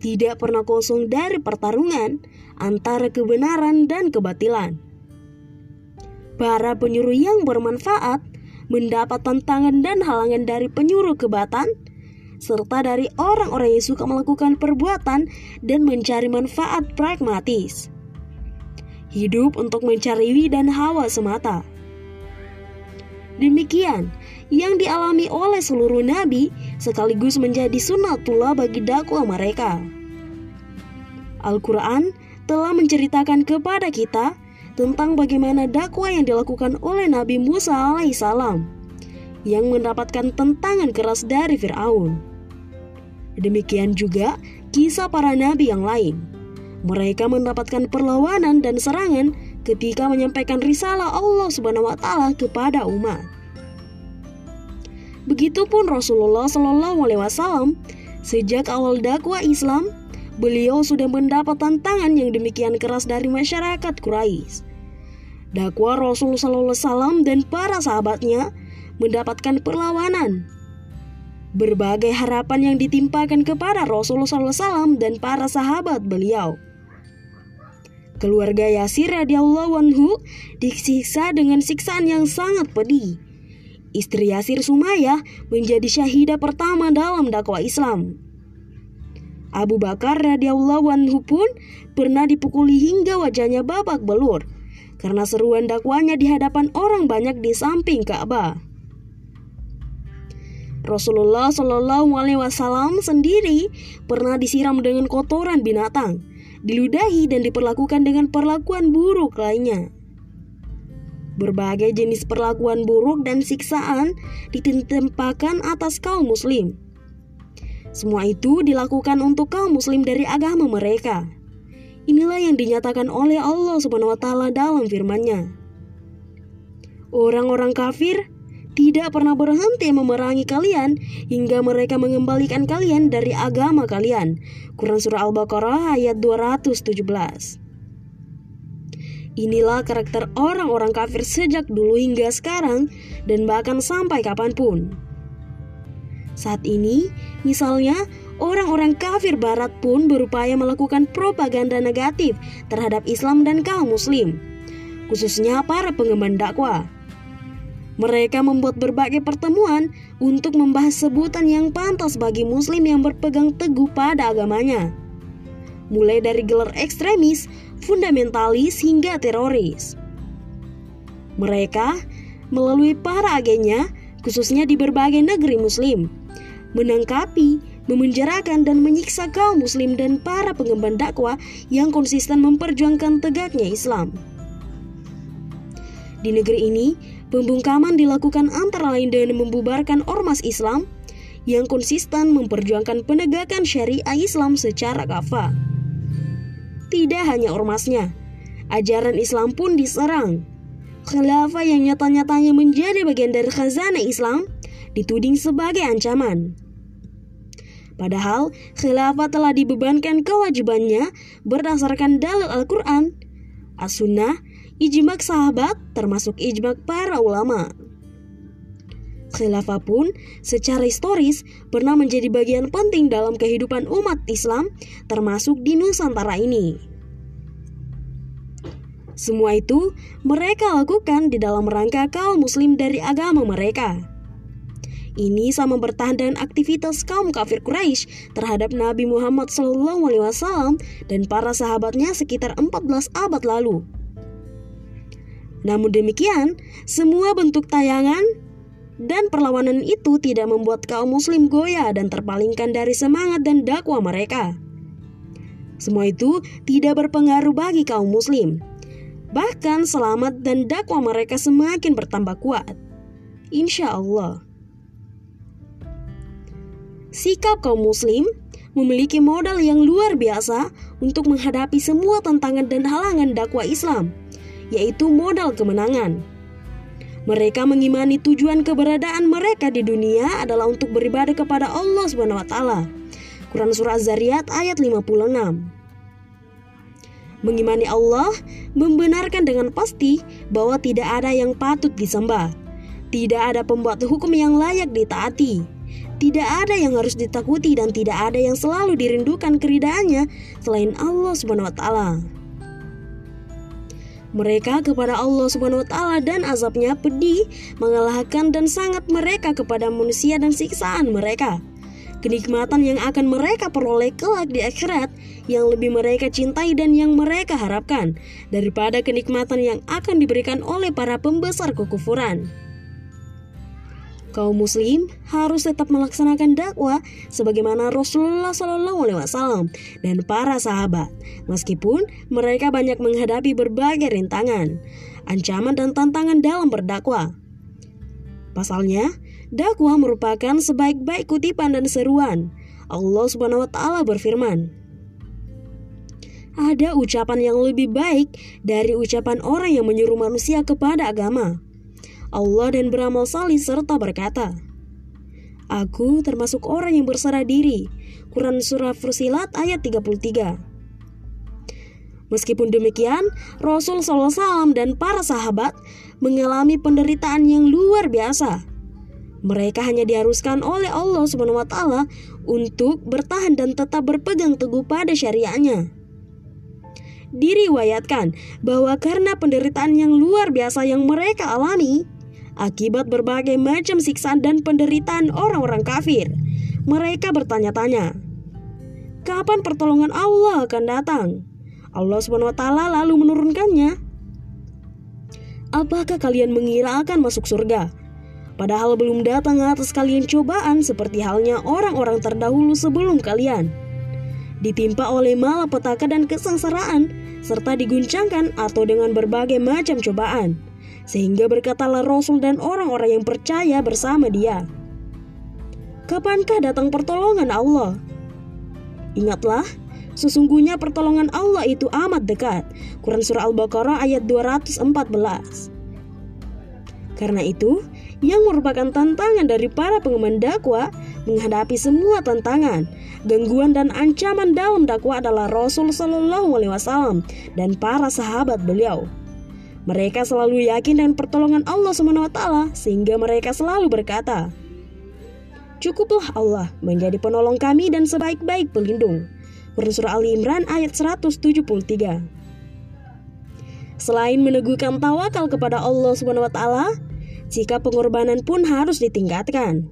tidak pernah kosong dari pertarungan antara kebenaran dan kebatilan. Para penyuruh yang bermanfaat mendapat tantangan dan halangan dari penyuruh kebatan, serta dari orang-orang yang suka melakukan perbuatan dan mencari manfaat pragmatis. Hidup untuk mencari wi dan hawa semata. Demikian yang dialami oleh seluruh nabi sekaligus menjadi sunnatullah bagi dakwah mereka. Al-Quran telah menceritakan kepada kita tentang bagaimana dakwah yang dilakukan oleh Nabi Musa alaihissalam yang mendapatkan tentangan keras dari Firaun. Demikian juga kisah para nabi yang lain. Mereka mendapatkan perlawanan dan serangan ketika menyampaikan risalah Allah Subhanahu wa taala kepada umat. Begitupun Rasulullah Shallallahu alaihi wasallam sejak awal dakwah Islam beliau sudah mendapat tantangan yang demikian keras dari masyarakat Quraisy. Dakwah Rasul Sallallahu Alaihi dan para sahabatnya mendapatkan perlawanan. Berbagai harapan yang ditimpakan kepada Rasul Sallallahu Alaihi dan para sahabat beliau. Keluarga Yasir radhiyallahu anhu disiksa dengan siksaan yang sangat pedih. Istri Yasir Sumayyah menjadi syahidah pertama dalam dakwah Islam. Abu Bakar radhiyallahu anhu pun pernah dipukuli hingga wajahnya babak belur karena seruan dakwanya di hadapan orang banyak di samping Ka'bah. Rasulullah Shallallahu Alaihi Wasallam sendiri pernah disiram dengan kotoran binatang, diludahi dan diperlakukan dengan perlakuan buruk lainnya. Berbagai jenis perlakuan buruk dan siksaan ditempakan atas kaum muslim semua itu dilakukan untuk kaum muslim dari agama mereka. Inilah yang dinyatakan oleh Allah Subhanahu wa taala dalam firman-Nya. Orang-orang kafir tidak pernah berhenti memerangi kalian hingga mereka mengembalikan kalian dari agama kalian. Quran Surah Al-Baqarah ayat 217 Inilah karakter orang-orang kafir sejak dulu hingga sekarang dan bahkan sampai kapan pun. Saat ini, misalnya, orang-orang kafir barat pun berupaya melakukan propaganda negatif terhadap Islam dan kaum muslim, khususnya para pengemban dakwah. Mereka membuat berbagai pertemuan untuk membahas sebutan yang pantas bagi muslim yang berpegang teguh pada agamanya. Mulai dari gelar ekstremis, fundamentalis hingga teroris. Mereka melalui para agennya khususnya di berbagai negeri muslim menangkapi, memenjarakan dan menyiksa kaum muslim dan para pengemban dakwah yang konsisten memperjuangkan tegaknya Islam. Di negeri ini, pembungkaman dilakukan antara lain dengan membubarkan ormas Islam yang konsisten memperjuangkan penegakan syariah Islam secara kafah. Tidak hanya ormasnya, ajaran Islam pun diserang. Khilafah yang nyata-nyatanya menjadi bagian dari khazanah Islam dituding sebagai ancaman. Padahal khilafah telah dibebankan kewajibannya berdasarkan dalil Al-Quran, As-Sunnah, ijmak sahabat termasuk ijmak para ulama. Khilafah pun secara historis pernah menjadi bagian penting dalam kehidupan umat Islam termasuk di Nusantara ini. Semua itu mereka lakukan di dalam rangka kaum muslim dari agama mereka. Ini sama bertahan dengan aktivitas kaum kafir Quraisy terhadap Nabi Muhammad SAW dan para sahabatnya sekitar 14 abad lalu. Namun demikian, semua bentuk tayangan dan perlawanan itu tidak membuat kaum muslim goyah dan terpalingkan dari semangat dan dakwah mereka. Semua itu tidak berpengaruh bagi kaum muslim. Bahkan selamat dan dakwah mereka semakin bertambah kuat. Insya Allah. Sikap kaum muslim memiliki modal yang luar biasa untuk menghadapi semua tantangan dan halangan dakwah Islam, yaitu modal kemenangan. Mereka mengimani tujuan keberadaan mereka di dunia adalah untuk beribadah kepada Allah Subhanahu wa taala. Quran surah Az-Zariyat ayat 56. Mengimani Allah membenarkan dengan pasti bahwa tidak ada yang patut disembah. Tidak ada pembuat hukum yang layak ditaati. Tidak ada yang harus ditakuti dan tidak ada yang selalu dirindukan keridaannya selain Allah Subhanahu wa taala mereka kepada Allah Subhanahu wa taala dan azabnya pedih, mengalahkan dan sangat mereka kepada manusia dan siksaan mereka. Kenikmatan yang akan mereka peroleh kelak di akhirat yang lebih mereka cintai dan yang mereka harapkan daripada kenikmatan yang akan diberikan oleh para pembesar kekufuran kaum muslim harus tetap melaksanakan dakwah sebagaimana Rasulullah Shallallahu Alaihi Wasallam dan para sahabat, meskipun mereka banyak menghadapi berbagai rintangan, ancaman dan tantangan dalam berdakwah. Pasalnya, dakwah merupakan sebaik-baik kutipan dan seruan. Allah Subhanahu wa taala berfirman, ada ucapan yang lebih baik dari ucapan orang yang menyuruh manusia kepada agama. Allah dan beramal salih serta berkata, Aku termasuk orang yang berserah diri. Quran Surah Fusilat ayat 33 Meskipun demikian, Rasul SAW dan para sahabat mengalami penderitaan yang luar biasa. Mereka hanya diharuskan oleh Allah taala untuk bertahan dan tetap berpegang teguh pada syariatnya. Diriwayatkan bahwa karena penderitaan yang luar biasa yang mereka alami, akibat berbagai macam siksaan dan penderitaan orang-orang kafir. Mereka bertanya-tanya, kapan pertolongan Allah akan datang? Allah SWT lalu menurunkannya. Apakah kalian mengira akan masuk surga? Padahal belum datang atas kalian cobaan seperti halnya orang-orang terdahulu sebelum kalian. Ditimpa oleh malapetaka dan kesengsaraan, serta diguncangkan atau dengan berbagai macam cobaan sehingga berkatalah Rasul dan orang-orang yang percaya bersama dia. Kapankah datang pertolongan Allah? Ingatlah, sesungguhnya pertolongan Allah itu amat dekat. Quran Surah Al-Baqarah ayat 214. Karena itu, yang merupakan tantangan dari para pengemban dakwah menghadapi semua tantangan, gangguan dan ancaman dalam dakwah adalah Rasul Shallallahu Alaihi Wasallam dan para sahabat beliau. Mereka selalu yakin dengan pertolongan Allah SWT sehingga mereka selalu berkata, Cukuplah Allah menjadi penolong kami dan sebaik-baik pelindung. Surah Ali Imran ayat 173. Selain meneguhkan tawakal kepada Allah SWT, jika pengorbanan pun harus ditingkatkan.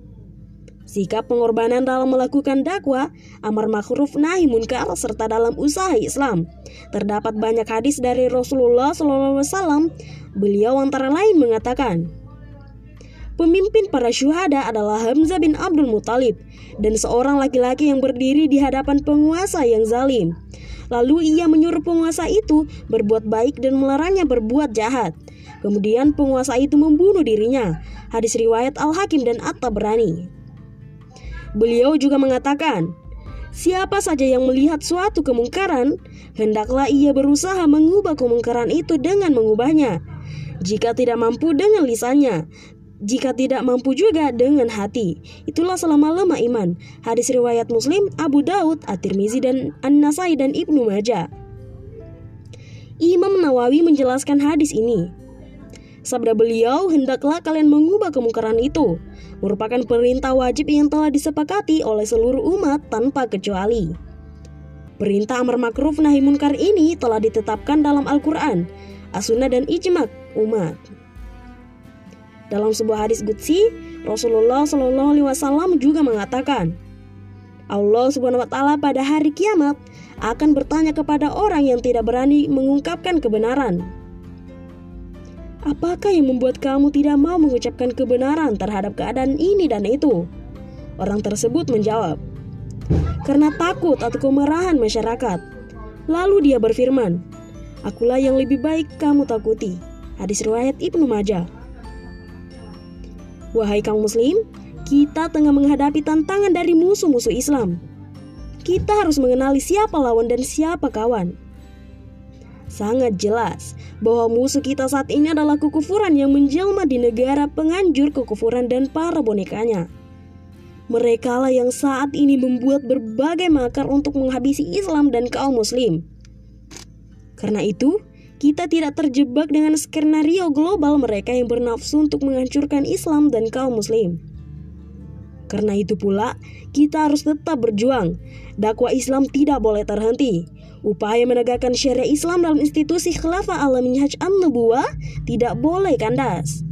Sikap pengorbanan dalam melakukan dakwah, amar ma'ruf nahi munkar serta dalam usaha Islam. Terdapat banyak hadis dari Rasulullah SAW. Beliau antara lain mengatakan, Pemimpin para syuhada adalah Hamzah bin Abdul Muthalib dan seorang laki-laki yang berdiri di hadapan penguasa yang zalim. Lalu ia menyuruh penguasa itu berbuat baik dan melarangnya berbuat jahat. Kemudian penguasa itu membunuh dirinya. Hadis riwayat Al-Hakim dan At-Tabrani. Beliau juga mengatakan, Siapa saja yang melihat suatu kemungkaran, hendaklah ia berusaha mengubah kemungkaran itu dengan mengubahnya. Jika tidak mampu dengan lisannya, jika tidak mampu juga dengan hati. Itulah selama lemah iman. Hadis riwayat Muslim, Abu Daud, At-Tirmizi dan An-Nasai dan Ibnu Majah. Imam Nawawi menjelaskan hadis ini. Sabda beliau, hendaklah kalian mengubah kemungkaran itu. Merupakan perintah wajib yang telah disepakati oleh seluruh umat tanpa kecuali. Perintah amar makruf nahi munkar ini telah ditetapkan dalam Al-Quran, as-sunnah dan ijma' umat. Dalam sebuah hadis Qudsi, Rasulullah Shallallahu Alaihi Wasallam juga mengatakan, Allah Subhanahu Wa Taala pada hari kiamat akan bertanya kepada orang yang tidak berani mengungkapkan kebenaran. Apakah yang membuat kamu tidak mau mengucapkan kebenaran terhadap keadaan ini dan itu? Orang tersebut menjawab, "Karena takut atau kemarahan masyarakat." Lalu dia berfirman, Akulah yang lebih baik kamu takuti. Hadis riwayat Ibnu Majah. Wahai kaum muslim, kita tengah menghadapi tantangan dari musuh-musuh Islam. Kita harus mengenali siapa lawan dan siapa kawan. Sangat jelas bahwa musuh kita saat ini adalah kekufuran yang menjelma di negara penganjur kekufuran dan para bonekanya. Mereka lah yang saat ini membuat berbagai makar untuk menghabisi Islam dan kaum muslim. Karena itu, kita tidak terjebak dengan skenario global mereka yang bernafsu untuk menghancurkan Islam dan kaum muslim. Karena itu pula, kita harus tetap berjuang. Dakwah Islam tidak boleh terhenti. Upaya menegakkan syariah Islam dalam institusi khilafah ala minhaj an-nubuwah tidak boleh kandas.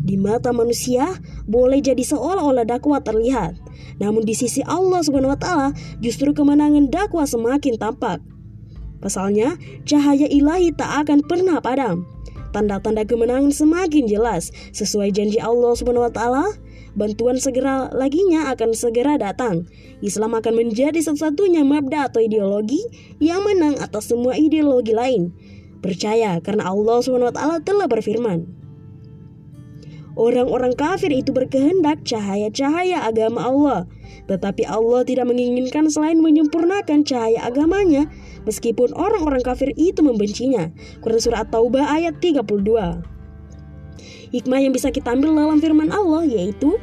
Di mata manusia, boleh jadi seolah-olah dakwah terlihat. Namun di sisi Allah Subhanahu wa taala, justru kemenangan dakwah semakin tampak. Pasalnya, cahaya ilahi tak akan pernah padam. Tanda-tanda kemenangan semakin jelas sesuai janji Allah Subhanahu wa taala. Bantuan segera laginya akan segera datang. Islam akan menjadi satu-satunya mabda atau ideologi yang menang atas semua ideologi lain. Percaya karena Allah taala telah berfirman, Orang-orang kafir itu berkehendak cahaya-cahaya agama Allah, tetapi Allah tidak menginginkan selain menyempurnakan cahaya agamanya, meskipun orang-orang kafir itu membencinya. Quran Surah At-Taubah ayat 32. Hikmah yang bisa kita ambil dalam firman Allah yaitu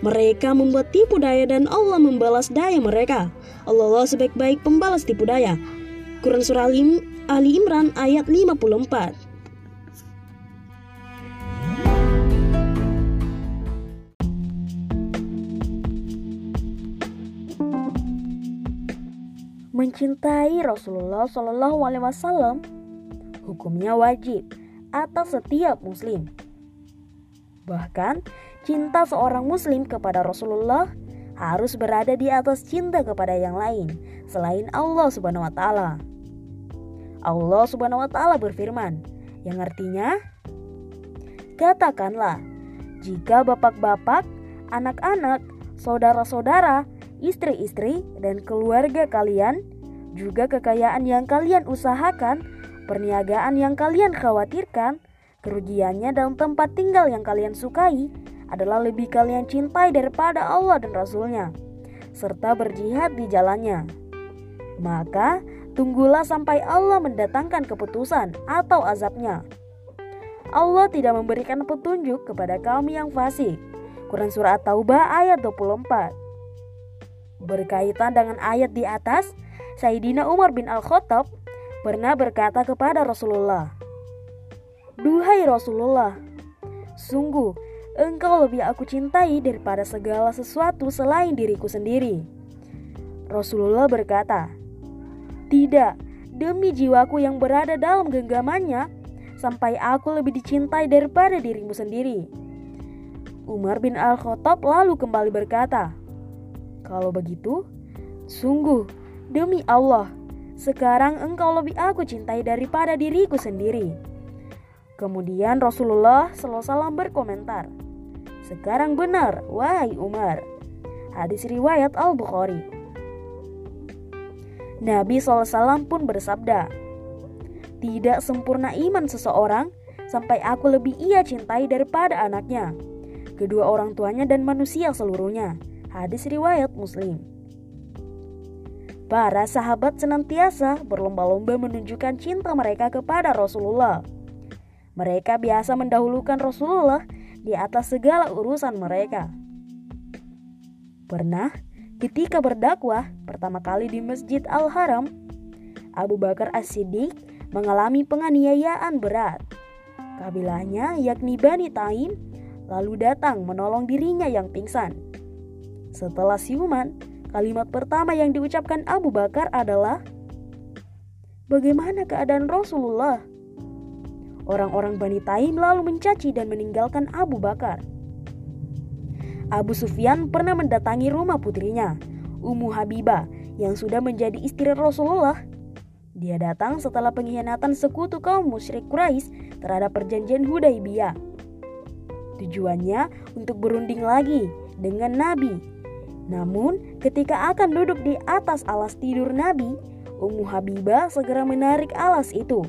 mereka membuat tipu daya dan Allah membalas daya mereka. Allah sebaik-baik pembalas tipu daya. Quran Surah Ali Imran ayat 54. Mencintai Rasulullah Shallallahu Alaihi Wasallam hukumnya wajib atas setiap Muslim. Bahkan cinta seorang Muslim kepada Rasulullah harus berada di atas cinta kepada yang lain selain Allah Subhanahu Wa Taala. Allah Subhanahu Wa Taala berfirman, yang artinya, katakanlah, jika bapak-bapak, anak-anak, saudara-saudara istri-istri, dan keluarga kalian, juga kekayaan yang kalian usahakan, perniagaan yang kalian khawatirkan, kerugiannya dan tempat tinggal yang kalian sukai adalah lebih kalian cintai daripada Allah dan Rasulnya, serta berjihad di jalannya. Maka, tunggulah sampai Allah mendatangkan keputusan atau azabnya. Allah tidak memberikan petunjuk kepada kaum yang fasik. Quran Surah At-Taubah ayat 24 Berkaitan dengan ayat di atas, Sayyidina Umar bin Al-Khattab pernah berkata kepada Rasulullah, Duhai Rasulullah, sungguh engkau lebih aku cintai daripada segala sesuatu selain diriku sendiri. Rasulullah berkata, Tidak, demi jiwaku yang berada dalam genggamannya, sampai aku lebih dicintai daripada dirimu sendiri. Umar bin Al-Khattab lalu kembali berkata, kalau begitu, sungguh demi Allah, sekarang engkau lebih aku cintai daripada diriku sendiri. Kemudian Rasulullah SAW berkomentar, Sekarang benar, wahai Umar. Hadis riwayat Al-Bukhari. Nabi SAW pun bersabda, Tidak sempurna iman seseorang sampai aku lebih ia cintai daripada anaknya, kedua orang tuanya dan manusia seluruhnya. Hadis riwayat Muslim. Para sahabat senantiasa berlomba-lomba menunjukkan cinta mereka kepada Rasulullah. Mereka biasa mendahulukan Rasulullah di atas segala urusan mereka. Pernah ketika berdakwah pertama kali di Masjid Al-Haram, Abu Bakar As-Siddiq mengalami penganiayaan berat. Kabilahnya yakni Bani Taim lalu datang menolong dirinya yang pingsan. Setelah siuman, kalimat pertama yang diucapkan Abu Bakar adalah, "Bagaimana keadaan Rasulullah?" Orang-orang Bani Taim lalu mencaci dan meninggalkan Abu Bakar. Abu Sufyan pernah mendatangi rumah putrinya, Ummu Habibah, yang sudah menjadi istri Rasulullah. Dia datang setelah pengkhianatan sekutu kaum musyrik Quraisy terhadap perjanjian Hudaibiyah. Tujuannya untuk berunding lagi dengan Nabi namun, ketika akan duduk di atas alas tidur Nabi, Ummu Habibah segera menarik alas itu.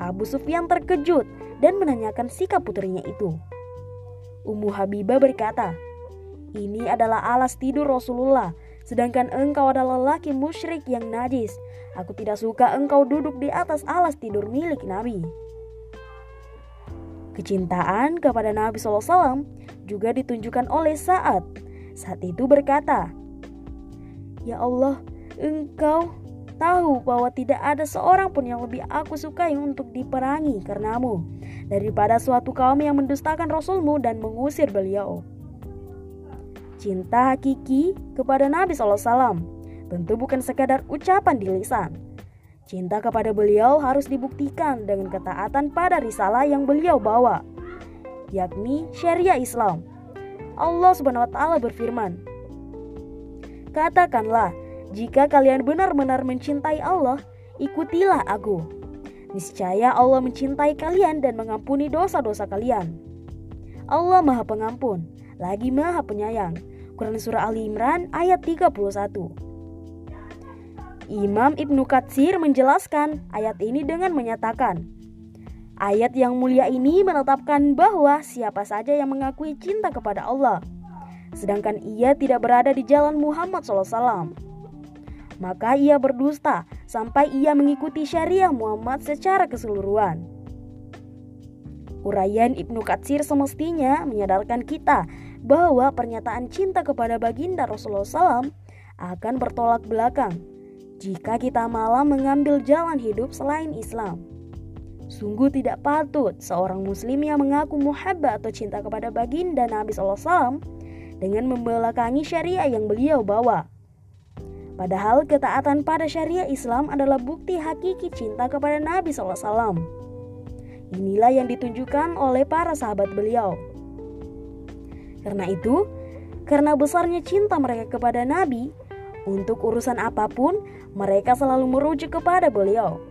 Abu Sufyan terkejut dan menanyakan sikap putrinya itu. Ummu Habibah berkata, "Ini adalah alas tidur Rasulullah, sedangkan engkau adalah laki musyrik yang najis. Aku tidak suka engkau duduk di atas alas tidur milik Nabi." Kecintaan kepada Nabi SAW juga ditunjukkan oleh Saat. Saat itu berkata, "Ya Allah, engkau tahu bahwa tidak ada seorang pun yang lebih aku sukai untuk diperangi karenamu daripada suatu kaum yang mendustakan Rasulmu dan mengusir beliau. Cinta hakiki kepada Nabi SAW tentu bukan sekadar ucapan di lisan. Cinta kepada beliau harus dibuktikan dengan ketaatan pada risalah yang beliau bawa, yakni syariah Islam. Allah Subhanahu wa taala berfirman, "Katakanlah, jika kalian benar-benar mencintai Allah, ikutilah aku. Niscaya Allah mencintai kalian dan mengampuni dosa-dosa kalian. Allah Maha Pengampun, lagi Maha Penyayang. Quran Surah Ali Imran ayat 31. Imam Ibnu Katsir menjelaskan ayat ini dengan menyatakan, Ayat yang mulia ini menetapkan bahwa siapa saja yang mengakui cinta kepada Allah, sedangkan ia tidak berada di jalan Muhammad SAW, maka ia berdusta sampai ia mengikuti syariah Muhammad secara keseluruhan. Urayan Ibnu Katsir semestinya menyadarkan kita bahwa pernyataan cinta kepada baginda Rasulullah SAW akan bertolak belakang jika kita malah mengambil jalan hidup selain Islam. Sungguh tidak patut seorang muslim yang mengaku muhabbah atau cinta kepada baginda Nabi SAW dengan membelakangi syariah yang beliau bawa. Padahal ketaatan pada syariah Islam adalah bukti hakiki cinta kepada Nabi SAW. Inilah yang ditunjukkan oleh para sahabat beliau. Karena itu, karena besarnya cinta mereka kepada Nabi, untuk urusan apa pun mereka selalu merujuk kepada beliau.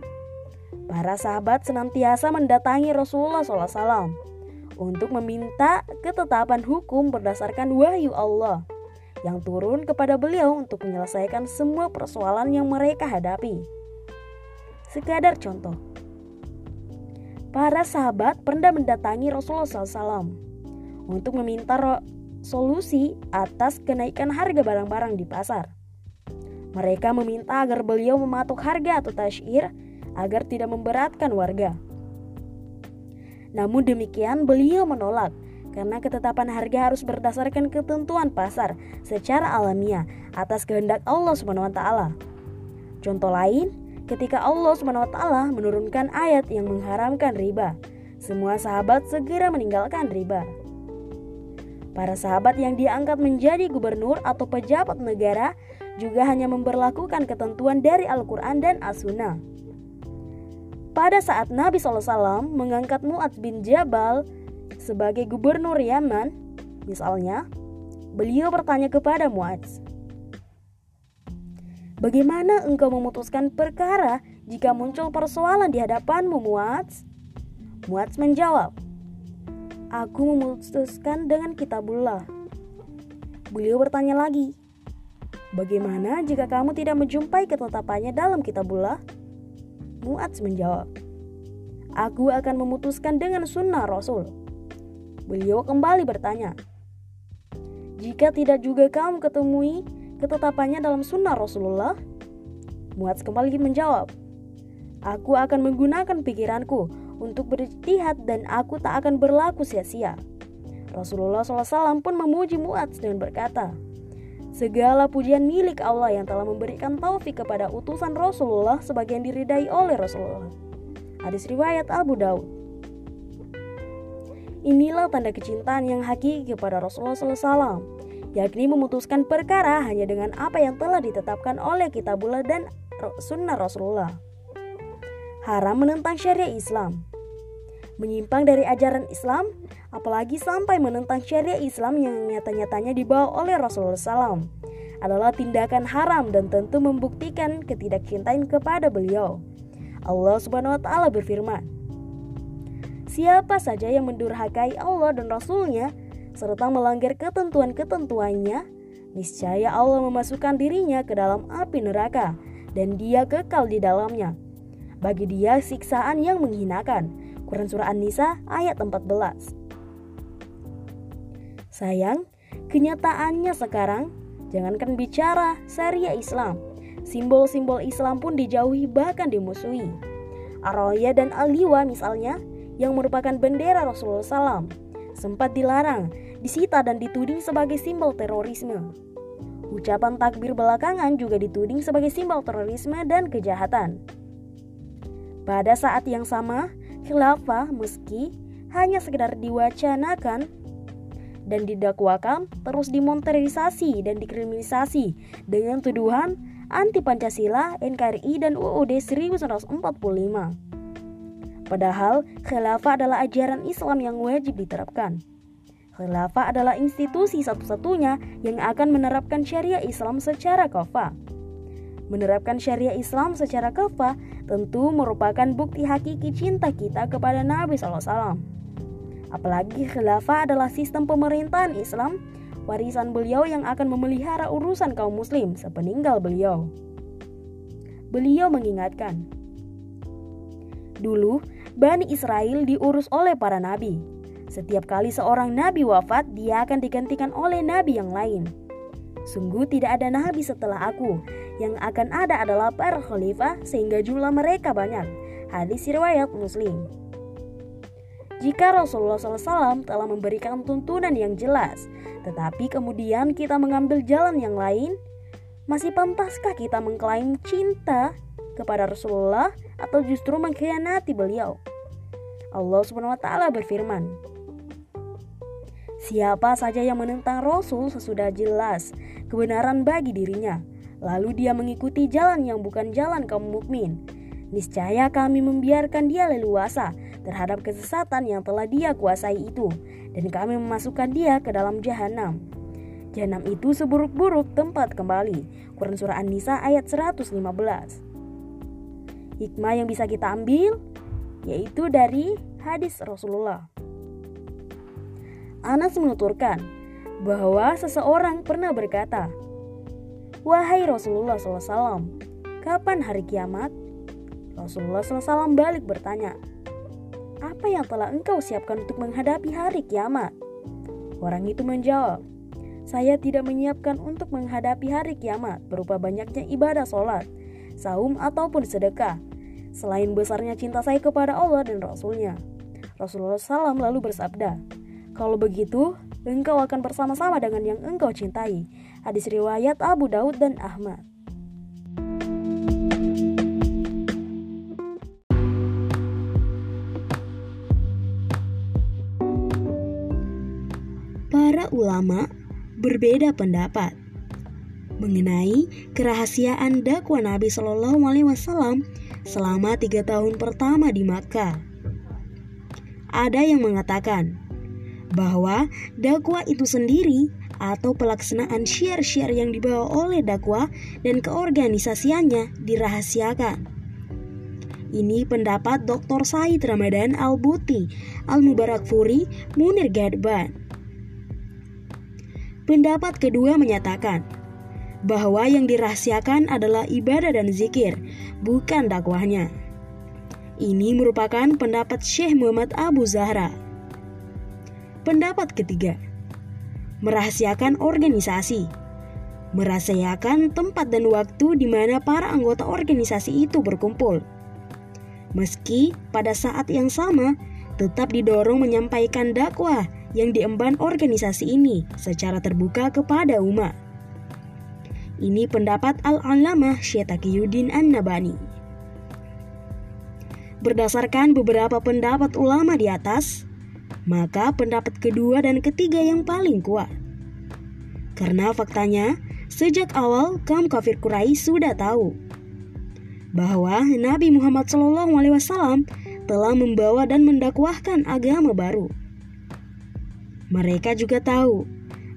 Para sahabat senantiasa mendatangi Rasulullah SAW untuk meminta ketetapan hukum berdasarkan wahyu Allah yang turun kepada beliau untuk menyelesaikan semua persoalan yang mereka hadapi. Sekadar contoh, para sahabat pernah mendatangi Rasulullah SAW untuk meminta solusi atas kenaikan harga barang-barang di pasar. Mereka meminta agar beliau mematok harga atau tasyir agar tidak memberatkan warga. Namun demikian beliau menolak karena ketetapan harga harus berdasarkan ketentuan pasar secara alamiah atas kehendak Allah taala. Contoh lain, ketika Allah taala menurunkan ayat yang mengharamkan riba, semua sahabat segera meninggalkan riba. Para sahabat yang diangkat menjadi gubernur atau pejabat negara juga hanya memperlakukan ketentuan dari Al-Quran dan As-Sunnah. Pada saat Nabi SAW mengangkat Mu'ad bin Jabal sebagai gubernur Yaman, misalnya, beliau bertanya kepada Muaz, Bagaimana engkau memutuskan perkara jika muncul persoalan di hadapanmu, Muaz? Muaz menjawab, Aku memutuskan dengan kitabullah. Beliau bertanya lagi, Bagaimana jika kamu tidak menjumpai ketetapannya dalam kitabullah? Muaz menjawab, Aku akan memutuskan dengan sunnah Rasul. Beliau kembali bertanya, "Jika tidak juga kamu ketemui ketetapannya dalam sunnah Rasulullah?" Muaz kembali menjawab, "Aku akan menggunakan pikiranku untuk beristihad dan aku tak akan berlaku sia-sia." Rasulullah SAW pun memuji Muaz dengan berkata, Segala pujian milik Allah yang telah memberikan taufik kepada utusan Rasulullah sebagian diridai oleh Rasulullah. Hadis riwayat Abu Daud. Inilah tanda kecintaan yang hakiki kepada Rasulullah SAW, yakni memutuskan perkara hanya dengan apa yang telah ditetapkan oleh kitabullah dan sunnah Rasulullah. Haram menentang syariah Islam. Menyimpang dari ajaran Islam, apalagi sampai menentang syariah Islam yang nyata-nyatanya dibawa oleh Rasulullah SAW, adalah tindakan haram dan tentu membuktikan ketidakcintaan kepada beliau. Allah Subhanahu wa taala berfirman, Siapa saja yang mendurhakai Allah dan Rasulnya serta melanggar ketentuan-ketentuannya, niscaya Allah memasukkan dirinya ke dalam api neraka dan dia kekal di dalamnya. Bagi dia siksaan yang menghinakan. Quran Surah An-Nisa ayat 14 Sayang, kenyataannya sekarang jangankan bicara syariah Islam, simbol-simbol Islam pun dijauhi bahkan dimusuhi. Aroya dan Aliwa misalnya yang merupakan bendera Rasulullah SAW sempat dilarang, disita dan dituding sebagai simbol terorisme. Ucapan takbir belakangan juga dituding sebagai simbol terorisme dan kejahatan. Pada saat yang sama, khilafah meski hanya sekedar diwacanakan dan didakwakan terus dimonterisasi dan dikriminalisasi dengan tuduhan anti Pancasila, NKRI, dan UUD 1945. Padahal, khilafah adalah ajaran Islam yang wajib diterapkan. Khilafah adalah institusi satu-satunya yang akan menerapkan syariah Islam secara kafah. Menerapkan syariah Islam secara kafah tentu merupakan bukti hakiki cinta kita kepada Nabi SAW. Apalagi khilafah adalah sistem pemerintahan Islam, warisan beliau yang akan memelihara urusan kaum muslim sepeninggal beliau. Beliau mengingatkan, Dulu, Bani Israel diurus oleh para nabi. Setiap kali seorang nabi wafat, dia akan digantikan oleh nabi yang lain. Sungguh tidak ada nabi setelah aku. Yang akan ada adalah para khalifah sehingga jumlah mereka banyak. Hadis riwayat Muslim. Jika Rasulullah SAW telah memberikan tuntunan yang jelas, tetapi kemudian kita mengambil jalan yang lain, masih pantaskah kita mengklaim cinta kepada Rasulullah atau justru mengkhianati beliau? Allah Subhanahu wa taala berfirman, Siapa saja yang menentang Rasul sesudah jelas kebenaran bagi dirinya, lalu dia mengikuti jalan yang bukan jalan kaum mukmin, niscaya kami membiarkan dia leluasa terhadap kesesatan yang telah dia kuasai itu dan kami memasukkan dia ke dalam jahanam. Jahanam itu seburuk-buruk tempat kembali. Quran Surah An-Nisa ayat 115. Hikmah yang bisa kita ambil yaitu dari hadis Rasulullah. Anas menuturkan bahwa seseorang pernah berkata, Wahai Rasulullah SAW, kapan hari kiamat? Rasulullah SAW balik bertanya, apa yang telah engkau siapkan untuk menghadapi hari kiamat? Orang itu menjawab, saya tidak menyiapkan untuk menghadapi hari kiamat berupa banyaknya ibadah sholat, saum ataupun sedekah, selain besarnya cinta saya kepada Allah dan Rasulnya. Rasulullah SAW lalu bersabda, kalau begitu, engkau akan bersama-sama dengan yang engkau cintai. Hadis riwayat Abu Daud dan Ahmad. para ulama berbeda pendapat mengenai kerahasiaan dakwah Nabi Shallallahu Alaihi Wasallam selama tiga tahun pertama di Makkah. Ada yang mengatakan bahwa dakwah itu sendiri atau pelaksanaan syiar-syiar yang dibawa oleh dakwah dan keorganisasiannya dirahasiakan. Ini pendapat Dr. Said Ramadan Al-Buti Al-Mubarak Furi Munir Gadban Pendapat kedua menyatakan bahwa yang dirahasiakan adalah ibadah dan zikir, bukan dakwahnya. Ini merupakan pendapat Syekh Muhammad Abu Zahra. Pendapat ketiga, merahasiakan organisasi, merahasiakan tempat dan waktu di mana para anggota organisasi itu berkumpul. Meski pada saat yang sama tetap didorong menyampaikan dakwah yang diemban organisasi ini secara terbuka kepada umat. Ini pendapat Al-Alamah Syekh Taqiyuddin An-Nabani. Berdasarkan beberapa pendapat ulama di atas, maka pendapat kedua dan ketiga yang paling kuat. Karena faktanya, sejak awal kaum kafir Quraisy sudah tahu bahwa Nabi Muhammad SAW telah membawa dan mendakwahkan agama baru. Mereka juga tahu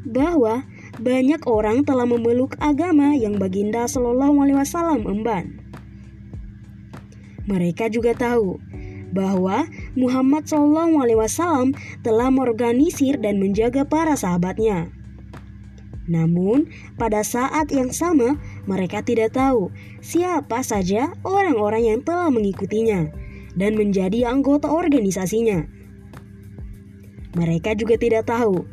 bahwa banyak orang telah memeluk agama yang Baginda Shallallahu Alaihi Wasallam emban. Mereka juga tahu bahwa Muhammad Shallallahu Alaihi Wasallam telah mengorganisir dan menjaga para sahabatnya. Namun, pada saat yang sama, mereka tidak tahu siapa saja orang-orang yang telah mengikutinya dan menjadi anggota organisasinya. Mereka juga tidak tahu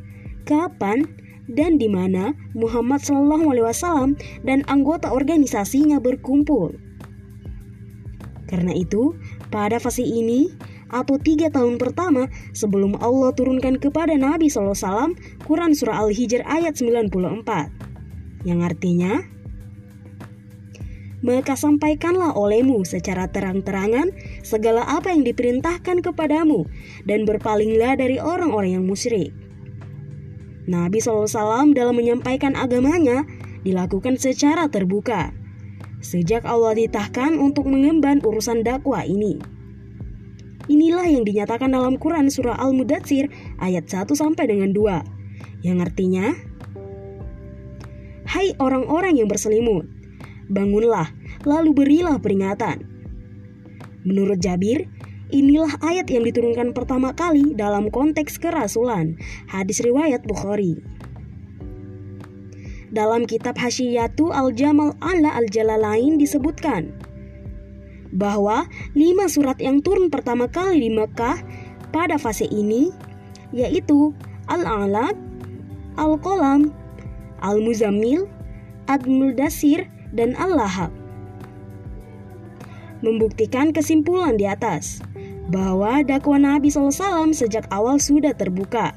kapan dan di mana Muhammad SAW dan anggota organisasinya berkumpul. Karena itu, pada fase ini atau tiga tahun pertama sebelum Allah turunkan kepada Nabi SAW Quran Surah Al-Hijr ayat 94 yang artinya maka sampaikanlah olehmu secara terang-terangan segala apa yang diperintahkan kepadamu dan berpalinglah dari orang-orang yang musyrik. Nabi SAW dalam menyampaikan agamanya dilakukan secara terbuka. Sejak Allah ditahkan untuk mengemban urusan dakwah ini. Inilah yang dinyatakan dalam Quran surah Al-Mudatsir ayat 1 sampai dengan 2 yang artinya Hai orang-orang yang berselimut, bangunlah lalu berilah peringatan. Menurut Jabir, inilah ayat yang diturunkan pertama kali dalam konteks kerasulan, hadis riwayat Bukhari. Dalam kitab Hasyiyatu Al-Jamal ala Al-Jalalain disebutkan, bahwa lima surat yang turun pertama kali di Mekah pada fase ini yaitu Al-Alaq, Al-Qalam, Al-Muzammil, Ad-Muldasir, dan Al-Lahab. Membuktikan kesimpulan di atas bahwa dakwah Nabi SAW sejak awal sudah terbuka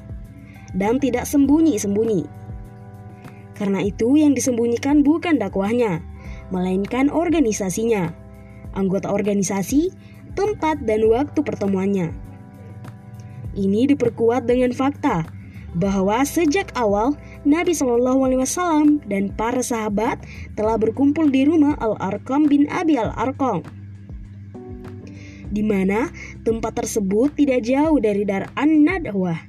dan tidak sembunyi-sembunyi. Karena itu yang disembunyikan bukan dakwahnya, melainkan organisasinya anggota organisasi, tempat, dan waktu pertemuannya. Ini diperkuat dengan fakta bahwa sejak awal Nabi Shallallahu Alaihi Wasallam dan para sahabat telah berkumpul di rumah Al Arqam bin Abi Al Arqam, di mana tempat tersebut tidak jauh dari Dar An Nadwah.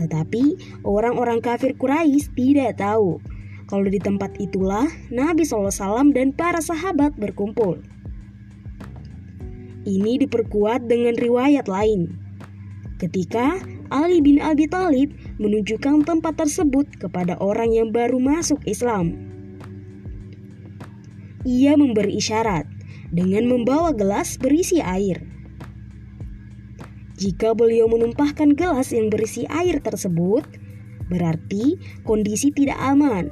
Tetapi orang-orang kafir Quraisy tidak tahu kalau di tempat itulah Nabi SAW dan para sahabat berkumpul. Ini diperkuat dengan riwayat lain. Ketika Ali bin Abi Thalib menunjukkan tempat tersebut kepada orang yang baru masuk Islam. Ia memberi isyarat dengan membawa gelas berisi air. Jika beliau menumpahkan gelas yang berisi air tersebut, berarti kondisi tidak aman,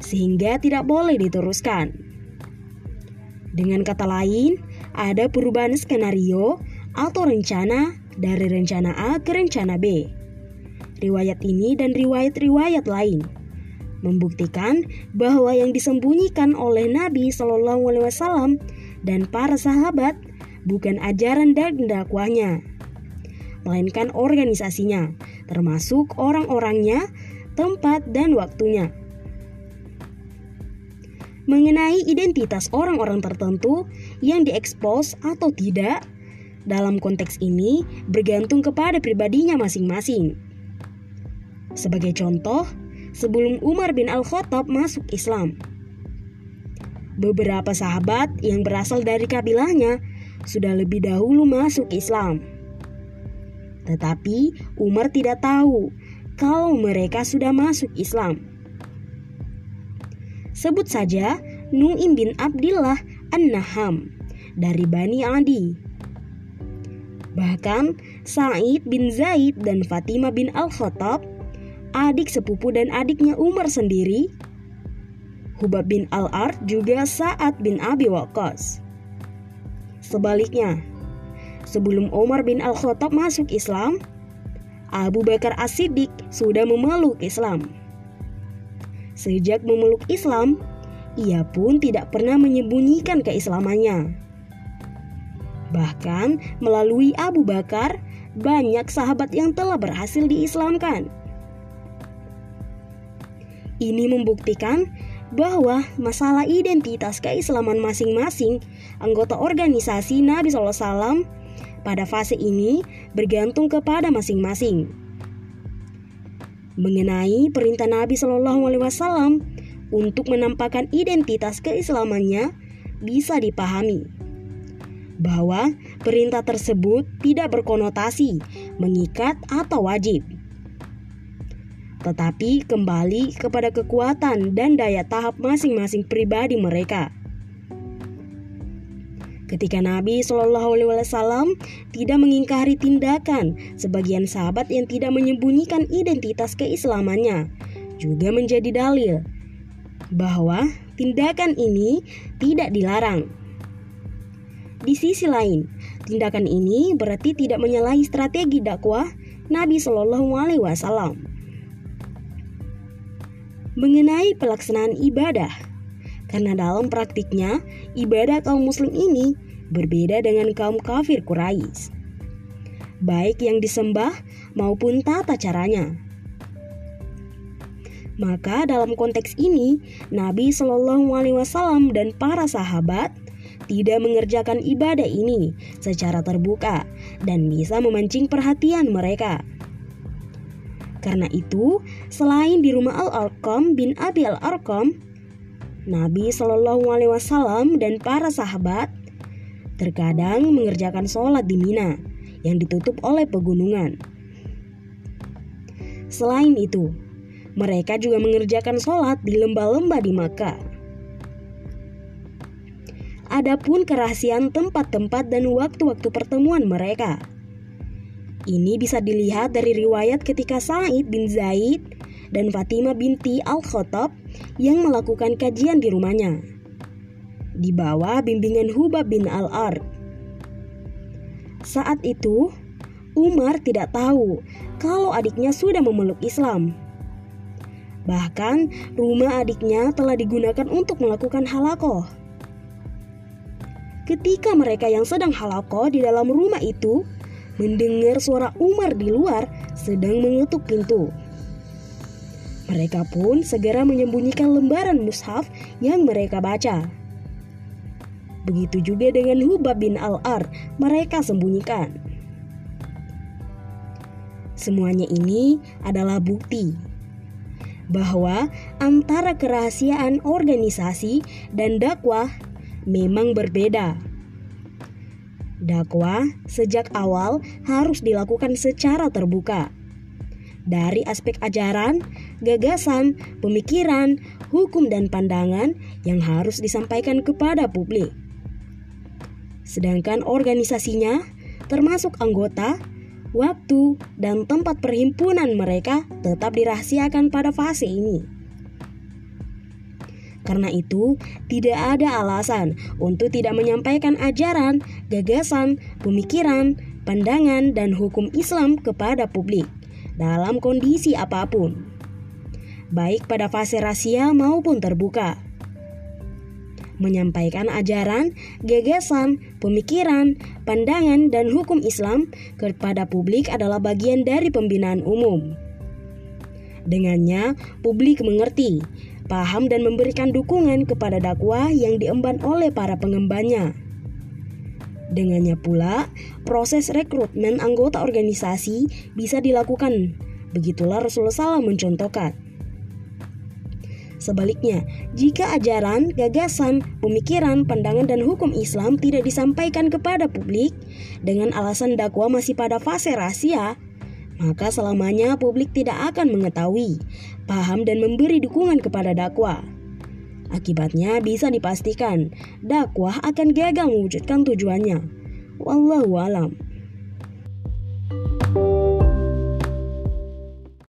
sehingga tidak boleh diteruskan. Dengan kata lain, ada perubahan skenario atau rencana dari rencana A ke rencana B. Riwayat ini dan riwayat-riwayat lain membuktikan bahwa yang disembunyikan oleh Nabi Shallallahu Alaihi Wasallam dan para sahabat bukan ajaran dan dakwahnya, melainkan organisasinya, termasuk orang-orangnya, tempat, dan waktunya mengenai identitas orang-orang tertentu yang diekspos atau tidak dalam konteks ini bergantung kepada pribadinya masing-masing. Sebagai contoh, sebelum Umar bin Al-Khattab masuk Islam, beberapa sahabat yang berasal dari kabilahnya sudah lebih dahulu masuk Islam. Tetapi Umar tidak tahu kalau mereka sudah masuk Islam. Sebut saja Nu'im bin Abdullah An-Naham dari Bani Adi. Bahkan Sa'id bin Zaid dan Fatimah bin Al-Khattab, adik sepupu dan adiknya Umar sendiri, Hubab bin Al-Ard juga Sa'ad bin Abi Waqqas. Sebaliknya, sebelum Umar bin Al-Khattab masuk Islam, Abu Bakar As-Siddiq sudah memeluk Islam. Sejak memeluk Islam, ia pun tidak pernah menyembunyikan keislamannya. Bahkan melalui Abu Bakar, banyak sahabat yang telah berhasil diislamkan. Ini membuktikan bahwa masalah identitas keislaman masing-masing anggota organisasi Nabi SAW pada fase ini bergantung kepada masing-masing mengenai perintah Nabi Shallallahu Alaihi Wasallam untuk menampakkan identitas keislamannya bisa dipahami bahwa perintah tersebut tidak berkonotasi mengikat atau wajib. Tetapi kembali kepada kekuatan dan daya tahap masing-masing pribadi mereka. Ketika Nabi Shallallahu Alaihi Wasallam tidak mengingkari tindakan sebagian sahabat yang tidak menyembunyikan identitas keislamannya, juga menjadi dalil bahwa tindakan ini tidak dilarang. Di sisi lain, tindakan ini berarti tidak menyalahi strategi dakwah Nabi Shallallahu Alaihi Wasallam mengenai pelaksanaan ibadah karena dalam praktiknya, ibadah kaum muslim ini berbeda dengan kaum kafir Quraisy. Baik yang disembah maupun tata caranya. Maka dalam konteks ini, Nabi Shallallahu alaihi wasallam dan para sahabat tidak mengerjakan ibadah ini secara terbuka dan bisa memancing perhatian mereka. Karena itu, selain di rumah Al-Arqam bin Abi Al-Arqam, Nabi Shallallahu Alaihi Wasallam dan para sahabat terkadang mengerjakan sholat di Mina yang ditutup oleh pegunungan. Selain itu, mereka juga mengerjakan sholat di lembah-lembah di Makkah. Adapun kerahasiaan tempat-tempat dan waktu-waktu pertemuan mereka. Ini bisa dilihat dari riwayat ketika Said bin Zaid dan Fatimah binti Al-Khattab yang melakukan kajian di rumahnya. Di bawah bimbingan Hubab bin Al-Ar. Saat itu, Umar tidak tahu kalau adiknya sudah memeluk Islam. Bahkan, rumah adiknya telah digunakan untuk melakukan halakoh. Ketika mereka yang sedang halakoh di dalam rumah itu mendengar suara Umar di luar sedang mengetuk pintu. Mereka pun segera menyembunyikan lembaran mushaf yang mereka baca. Begitu juga dengan Hubab bin Al-Ar, mereka sembunyikan. Semuanya ini adalah bukti bahwa antara kerahasiaan organisasi dan dakwah memang berbeda. Dakwah sejak awal harus dilakukan secara terbuka dari aspek ajaran, gagasan, pemikiran, hukum, dan pandangan yang harus disampaikan kepada publik. Sedangkan organisasinya, termasuk anggota, waktu, dan tempat perhimpunan mereka tetap dirahasiakan pada fase ini. Karena itu, tidak ada alasan untuk tidak menyampaikan ajaran, gagasan, pemikiran, pandangan, dan hukum Islam kepada publik dalam kondisi apa pun, baik pada fase rahasia maupun terbuka. Menyampaikan ajaran, gagasan, pemikiran, pandangan, dan hukum Islam kepada publik adalah bagian dari pembinaan umum. Dengannya, publik mengerti, paham, dan memberikan dukungan kepada dakwah yang diemban oleh para pengembannya. Dengannya pula, proses rekrutmen anggota organisasi bisa dilakukan. Begitulah Rasulullah SAW mencontohkan. Sebaliknya, jika ajaran, gagasan, pemikiran, pandangan, dan hukum Islam tidak disampaikan kepada publik dengan alasan dakwah masih pada fase rahasia, maka selamanya publik tidak akan mengetahui, paham, dan memberi dukungan kepada dakwah. Akibatnya bisa dipastikan dakwah akan gagal mewujudkan tujuannya. Wallahu alam.